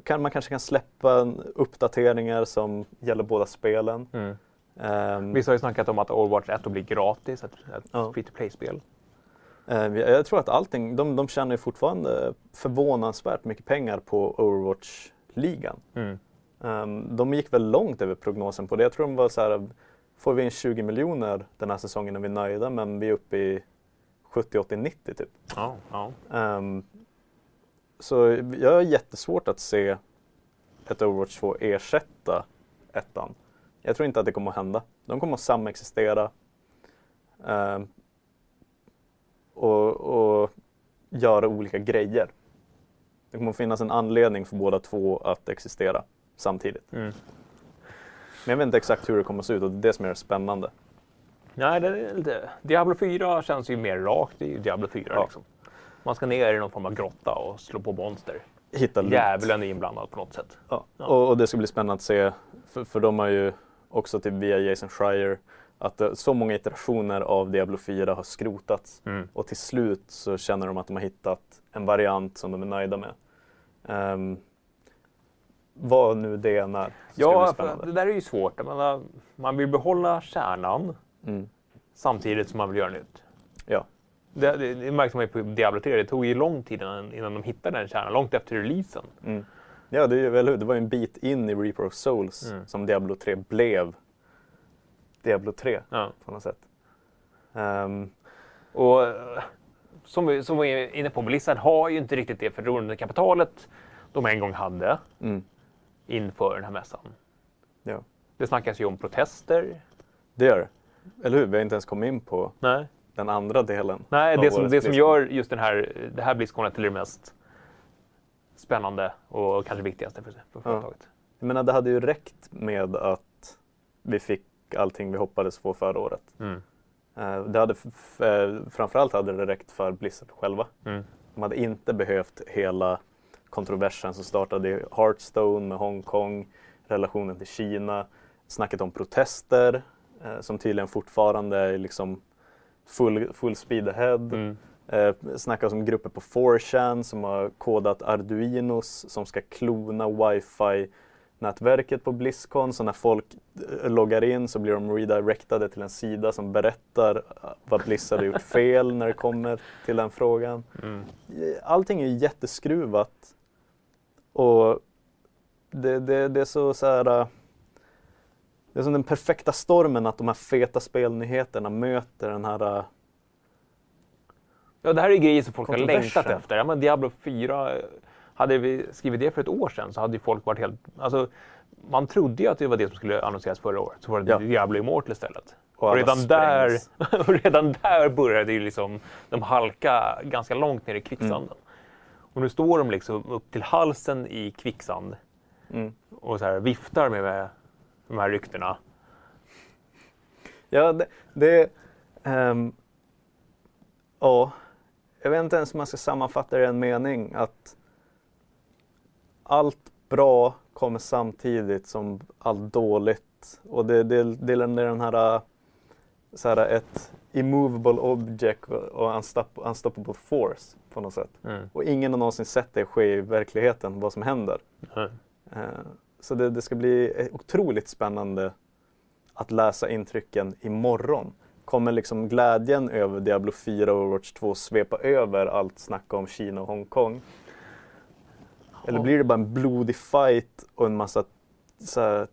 Kan, man kanske kan släppa uppdateringar som gäller båda spelen. Mm. Ehm, Vissa har ju snackat om att Overwatch 1 blir gratis, ett, ett Ja. free to play-spel. ehm, jag, jag tror att allting, de, de tjänar ju fortfarande förvånansvärt mycket pengar på Overwatch-ligan. Mm. Ehm, de gick väl långt över prognosen på det. Jag tror de var så här, får vi in 20 miljoner den här säsongen är vi nöjda, men vi är uppe i 70, 80, 90 typ. Ja, ja. Ehm, så jag har jättesvårt att se ett Overwatch 2 ersätta ettan. Jag tror inte att det kommer att hända. De kommer att samexistera ehm, och, och göra olika grejer. Det kommer att finnas en anledning för båda två att existera samtidigt. Mm. Men jag vet inte exakt hur det kommer att se ut och det är det som är det spännande. Nej, det är lite... Diablo 4 känns ju mer rakt. Det är ju Diablo 4 Ja. liksom. Man ska ner i någon form av grotta och slå på monster. Hitta. Djävulen är inblandad på något sätt. Ja. Ja. Och, och det ska bli spännande att se, för, för de har ju också typ via Jason Schreier, att eh, så många iterationer av Diablo 4 har skrotats. Mm. Och till slut så känner de att de har hittat en variant som de är nöjda med. Um, vad nu det än är. det Ja, spännande. det där är ju svårt. Menar, man vill behålla kärnan Mm. samtidigt som man vill göra nytt. Ja. Det, det, det märkte man ju på Diablo 3. Det tog ju lång tid innan, innan de hittade den kärnan, långt efter releasen. Mm. Ja, det, är hur? det var en bit in i Reaper of Souls Mm. som Diablo 3 blev Diablo 3 Ja. på något sätt. Ehm, Och eh, som vi, som vi är inne på, Blizzard har ju inte riktigt det förtroendekapitalet de en gång hade mm. inför den här mässan. Ja. Det snackas ju om protester. Det gör det. Eller hur? Vi har inte ens kommit in på Nej, den andra delen. Nej det, som, det som gör just den här, det här Blizzconet till det mest spännande och kanske viktigaste för, för företaget. Jag menar, det hade ju räckt med att vi fick allting vi hoppades få förra året. Mm. Eh, Det hade eh, framförallt hade det räckt för Blizzard själva. Mm. De hade inte behövt hela kontroversen som startade i Hearthstone med Hongkong, relationen till Kina, snacket om protester eh, som tydligen fortfarande är liksom full, full speed ahead. Mm. Eh, snackas om grupper på 4chan som har kodat Arduinos som ska klona wifi-nätverket på Blizzcon. Så när folk eh, loggar in så blir de redirectade till en sida som berättar eh, vad Blizzard har gjort fel när det kommer till den frågan. Mm. Allting är jätteskruvat. Och det, det, det är så, så här... eh, Det är som den perfekta stormen att de här feta spelnyheterna möter den här... eh, Ja, det här är grejer som folk har längtat efter. Ja, men Diablo 4, hade vi skrivit det för ett år sedan så hade ju folk varit helt... Alltså, man trodde ju att det var det som skulle annonseras förra året. Så var det Ja. Diablo Immortal istället. Och Och redan, där, och redan där började ju liksom de halka ganska långt ner i kvicksanden. Mm. Och nu står de liksom upp till halsen i kvicksand Mm. och så här viftar med, med de här ryktena. Ja, det... det ehm, ja, jag vet inte ens om man ska sammanfatta det i en mening. Att allt bra kommer samtidigt som allt dåligt. Och det, det, det är den- här, så här ett immovable object och unstop, unstoppable force på något sätt. Mm. Och ingen har någonsin sett det ske i verkligheten, vad som händer. Mm. Så det, det ska bli otroligt spännande att läsa intrycken imorgon. Kommer liksom glädjen över Diablo 4 och Overwatch 2 svepa över allt snack om Kina och Hongkong? Eller blir det bara en blodig fight och en massa här,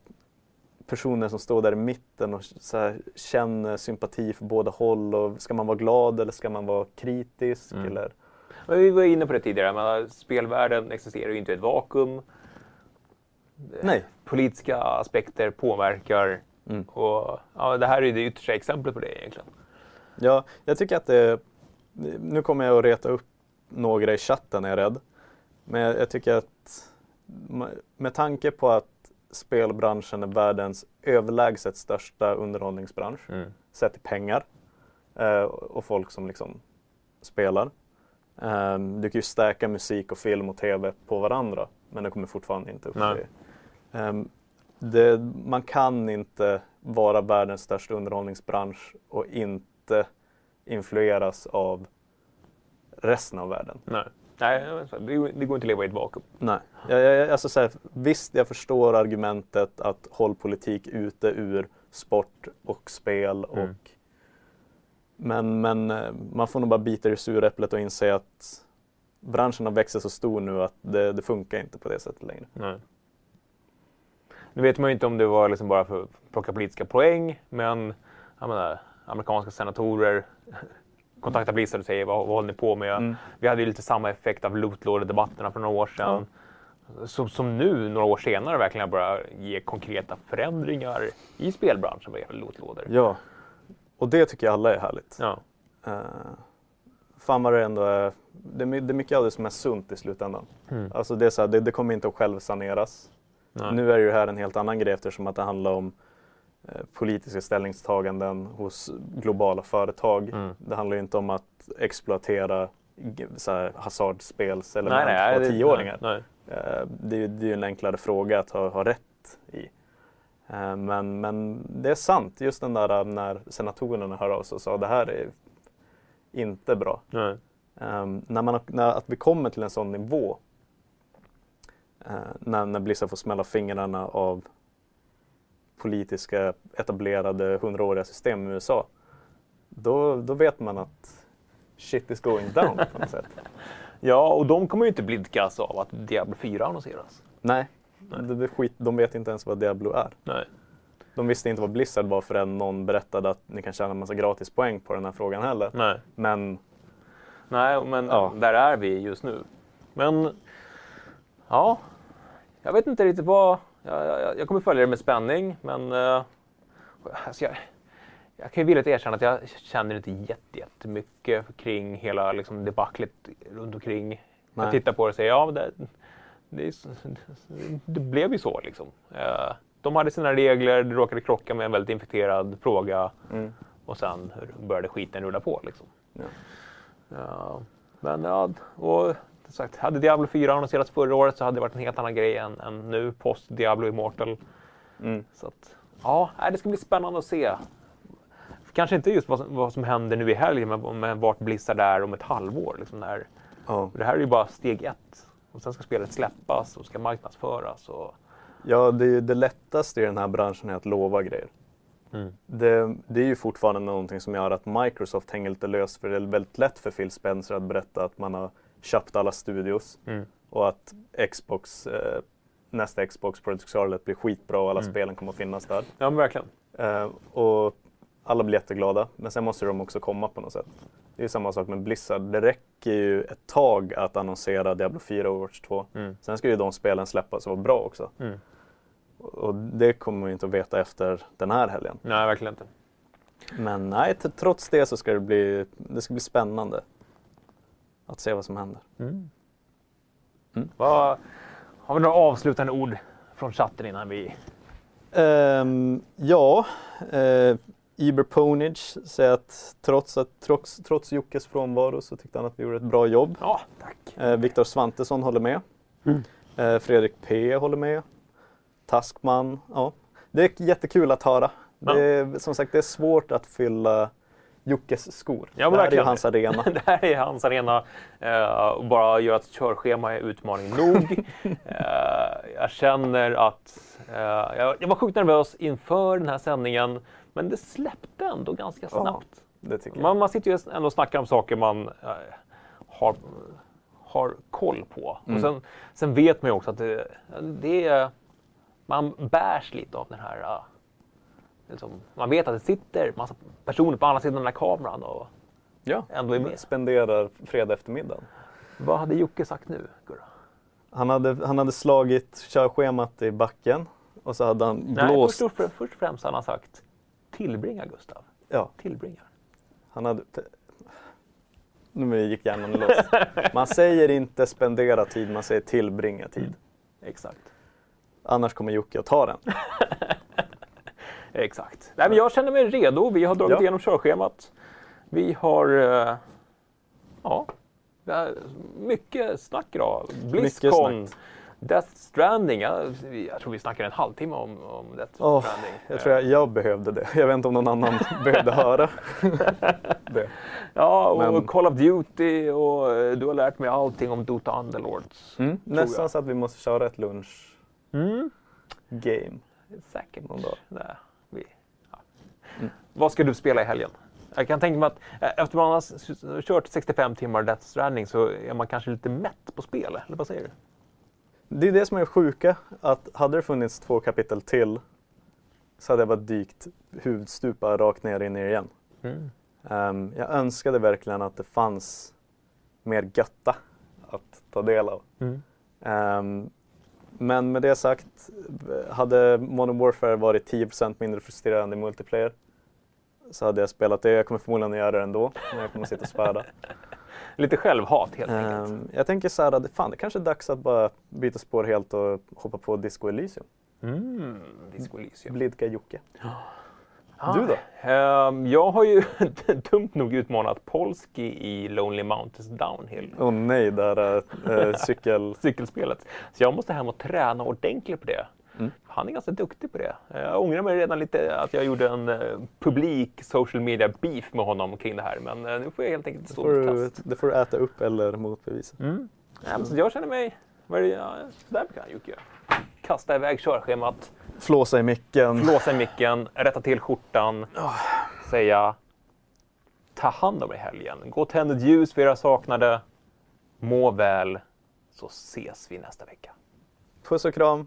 personer som står där i mitten och så här, känner sympati för båda håll? Och ska man vara glad eller ska man vara kritisk? Mm. Eller? Men vi var inne på det tidigare, men spelvärlden existerar ju inte i ett vakuum. Nej. Politiska aspekter påverkar. Mm. Och, ja, det här är det yttersta exemplet på det egentligen. Ja, jag tycker att det... Nu kommer jag att reta upp några i chatten är jag rädd. Men jag, tycker att med tanke på att spelbranschen är världens överlägset största underhållningsbransch Mm. sett i pengar eh, och folk som liksom spelar. Eh, du kan ju stärka musik och film och tv på varandra men det kommer fortfarande inte upp Nej. till eh, det. Man kan inte vara världens största underhållningsbransch och inte influeras av resten av världen. Nej. Nej, det går inte att leva i ett vakuum. Nej. Jag, jag, alltså så här, visst, jag förstår argumentet att håll politik ute ur sport och spel. Och, Mm. men, men eh, man får nog bara bita i suräpplet och inse att branschen har växt så stor nu att det, det funkar inte på det sättet längre. Nej. Nu vet man ju inte om det var liksom bara för att plocka politiska poäng, men menar, amerikanska senatorer kontaktar Blizzard och säger vad, vad håller ni på med? Mm. Vi hade ju lite samma effekt av lootlord-debatterna för några år sedan. Som, som nu, några år senare, verkligen börjar ge konkreta förändringar i spelbranschen vad gäller lootlådor. Ja, och det tycker jag alla är härligt. Ja. Uh, fan vad det ändå är, det är mycket av det som är sunt i slutändan. Mm. Alltså det, är så här, det, det kommer inte att självsaneras. Nej. Nu är det ju här en helt annan grej eftersom att det handlar om eh, politiska ställningstaganden hos globala företag. Mm. Det handlar ju inte om att exploatera så hasardspelselement Nej, nej, på det- tioåringar. Nej, Eh, det, är ju- det är en enklare fråga att ha, ha rätt i. Eh, men, men det är sant, just den där när senatorerna hör av sig och sa det här är inte bra. nej. Um, när man, när, att vi kommer till en sån nivå när, när Blizzard får smälla fingrarna av politiska etablerade hundraåriga system i USA. Då, då vet man att shit is going down på något sätt. Ja, och de kommer ju inte blidkas av att Diablo 4 annonseras. Nej, Det, det skit, de vet inte ens vad Diablo är. Nej. De visste inte vad Blizzard var förrän någon berättade att ni kan tjäna en massa gratispoäng på den här frågan heller. Nej. Men Nej, men Ja. där är vi just nu. Men ja, jag vet inte riktigt vad... Jag, jag, jag kommer följa det med spänning, men uh, alltså jag, jag kan ju villigt erkänna att jag känner inte jätte- jättemycket kring hela liksom, debaclet runt omkring. Nej. Jag tittar på det och säger ja, det, det, det blev ju så liksom. Eh, de hade sina regler, det råkade krocka med en väldigt infekterad fråga mm, och sen började skiten rulla på. Liksom. ja. Ja, men ja, och som sagt, hade Diablo 4 annonserats förra året så hade det varit en helt annan grej än, än nu, post Diablo Immortal. Mm. Så att, ja, det ska bli spännande att se. Kanske inte just vad som, vad som händer nu i helgen, men, men vart Blizzard är om ett halvår. Liksom där. Ja. Det här är ju bara steg ett. Och sen ska spelet släppas och ska marknadsföras. Och, Ja, det, är ju det lättaste i den här branschen är att lova grejer. Mm. Det, det är ju fortfarande någonting som gör att Microsoft hänger lite löst för det är väldigt lätt för Phil Spencer att berätta att man har köpt alla studios Mm. och att Xbox, eh, nästa Xbox Project Scarlet blir skitbra och alla Mm. spelen kommer att finnas där. ja, men verkligen. Eh, och alla blir jätteglada, men sen måste de också komma på något sätt. Det är samma sak med Blizzard. Det räcker ju ett tag att annonsera Diablo 4 och Overwatch 2. Mm. Sen ska ju de spelen släppas och vara bra också. Mm. Och det kommer man ju inte att veta efter den här helgen. Nej, verkligen inte. Men nej, trots det så ska det bli, det ska bli spännande att se vad som händer. Mm. Mm. Vad, har vi några avslutande ord från chatten innan vi... Ehm, ja, uh, Eber Ponage säger att trots, att trots, trots Jockes frånvaro så tyckte han att vi gjorde ett bra jobb. Ja, tack. Uh, Viktor Svantesson håller med. Mm. Eh, Fredrik P håller med. Taskman, ja. Det är jättekul att höra. Ja. Det är, som sagt, det är svårt att fylla Jockes skor. Ja, det här är verkligen. hans arena. Det här är hans arena. Och bara göra ett körschema är utmaning nog. Eh, jag känner att eh, jag, jag var sjukt nervös inför den här sändningen. Men det släppte ändå ganska Ja. snabbt. Jag. Man, man sitter ju ändå och snackar om saker man har, har koll på. Mm. Och sen, sen vet man ju också att det, det är, man bärs lite av den här... liksom, man vet att det sitter massa personer på andra sidan den här kameran och Ja, ändå är med. spenderar fredag eftermiddag. Vad hade Jocke sagt nu, Gurra? Han hade, han hade slagit körschemat i backen och så hade han Nej, blåst. först, och, först och främst hade han sagt tillbringa Gustav. Ja, Tillbringa. han hade... Nu gick hjärnan loss. Man säger inte spendera tid, man säger tillbringa tid. Exakt. Annars kommer Jocke att ta den. Exakt. Nej, men jag känner mig redo. Vi har dragit Ja. igenom körschemat. Vi har... eh, ja, mycket snack idag. Blizzcon. Death Stranding. Jag, jag tror vi snackar en halvtimme om, om Death Åh, Stranding. jag tror jag, jag behövde det. Jag vet inte om någon annan behövde höra det. Ja, och Men- Call of Duty och eh, du har lärt mig allting om Dota Underlords. Mm, nästan jag. så att vi måste köra ett lunch-game Mm. Säkert. någon dag. Nej. Mm. Vad ska du spela i helgen? Jag kan tänka mig att eh, efter man har kört 65 timmar Death Stranding så är man kanske lite mätt på spel, eller vad säger du? Det är det som är sjuka, att hade det funnits två kapitel till så hade jag bara dykt huvudstupa rakt ner in i igen. Mm. Ehm, jag önskade verkligen att det fanns mer götta att ta del av. Mm. Ehm, men med det sagt, hade Modern Warfare varit 10% mindre frustrerande i multiplayer så hade jag spelat det. Jag kommer förmodligen att göra det ändå, men jag kommer att sitta och späda. Lite självhat helt enkelt. Ehm, jag tänker så här, att fan det kanske är dags att bara byta spår helt och hoppa på Disco Elysium. Mm. Disco Elysium. Blidka Jocke. Ah, Du då? ehm, jag har ju dumt nog utmanat Polski i Lonely Mountains Downhill. Åh nej, det här äh, cykel... cykelspelet. Så jag måste hem och träna ordentligt på det. Mm. Han är ganska duktig på det. Jag ångrar mig redan lite att jag gjorde en eh, publik social media beef med honom kring det här. Men nu får jag helt enkelt Det stå du, test. det får du äta upp eller motbevisa. Mm. Ja, så jag känner mig... Vad är det, ja, så där kan Jocke göra. Kasta iväg körschemat, Flåsa i micken. flåsa i micken, rätta till skjortan, säga ta hand om er helgen. Gå och tänd ett ljus för era saknade. Må väl, så ses vi nästa vecka. Puss och kram.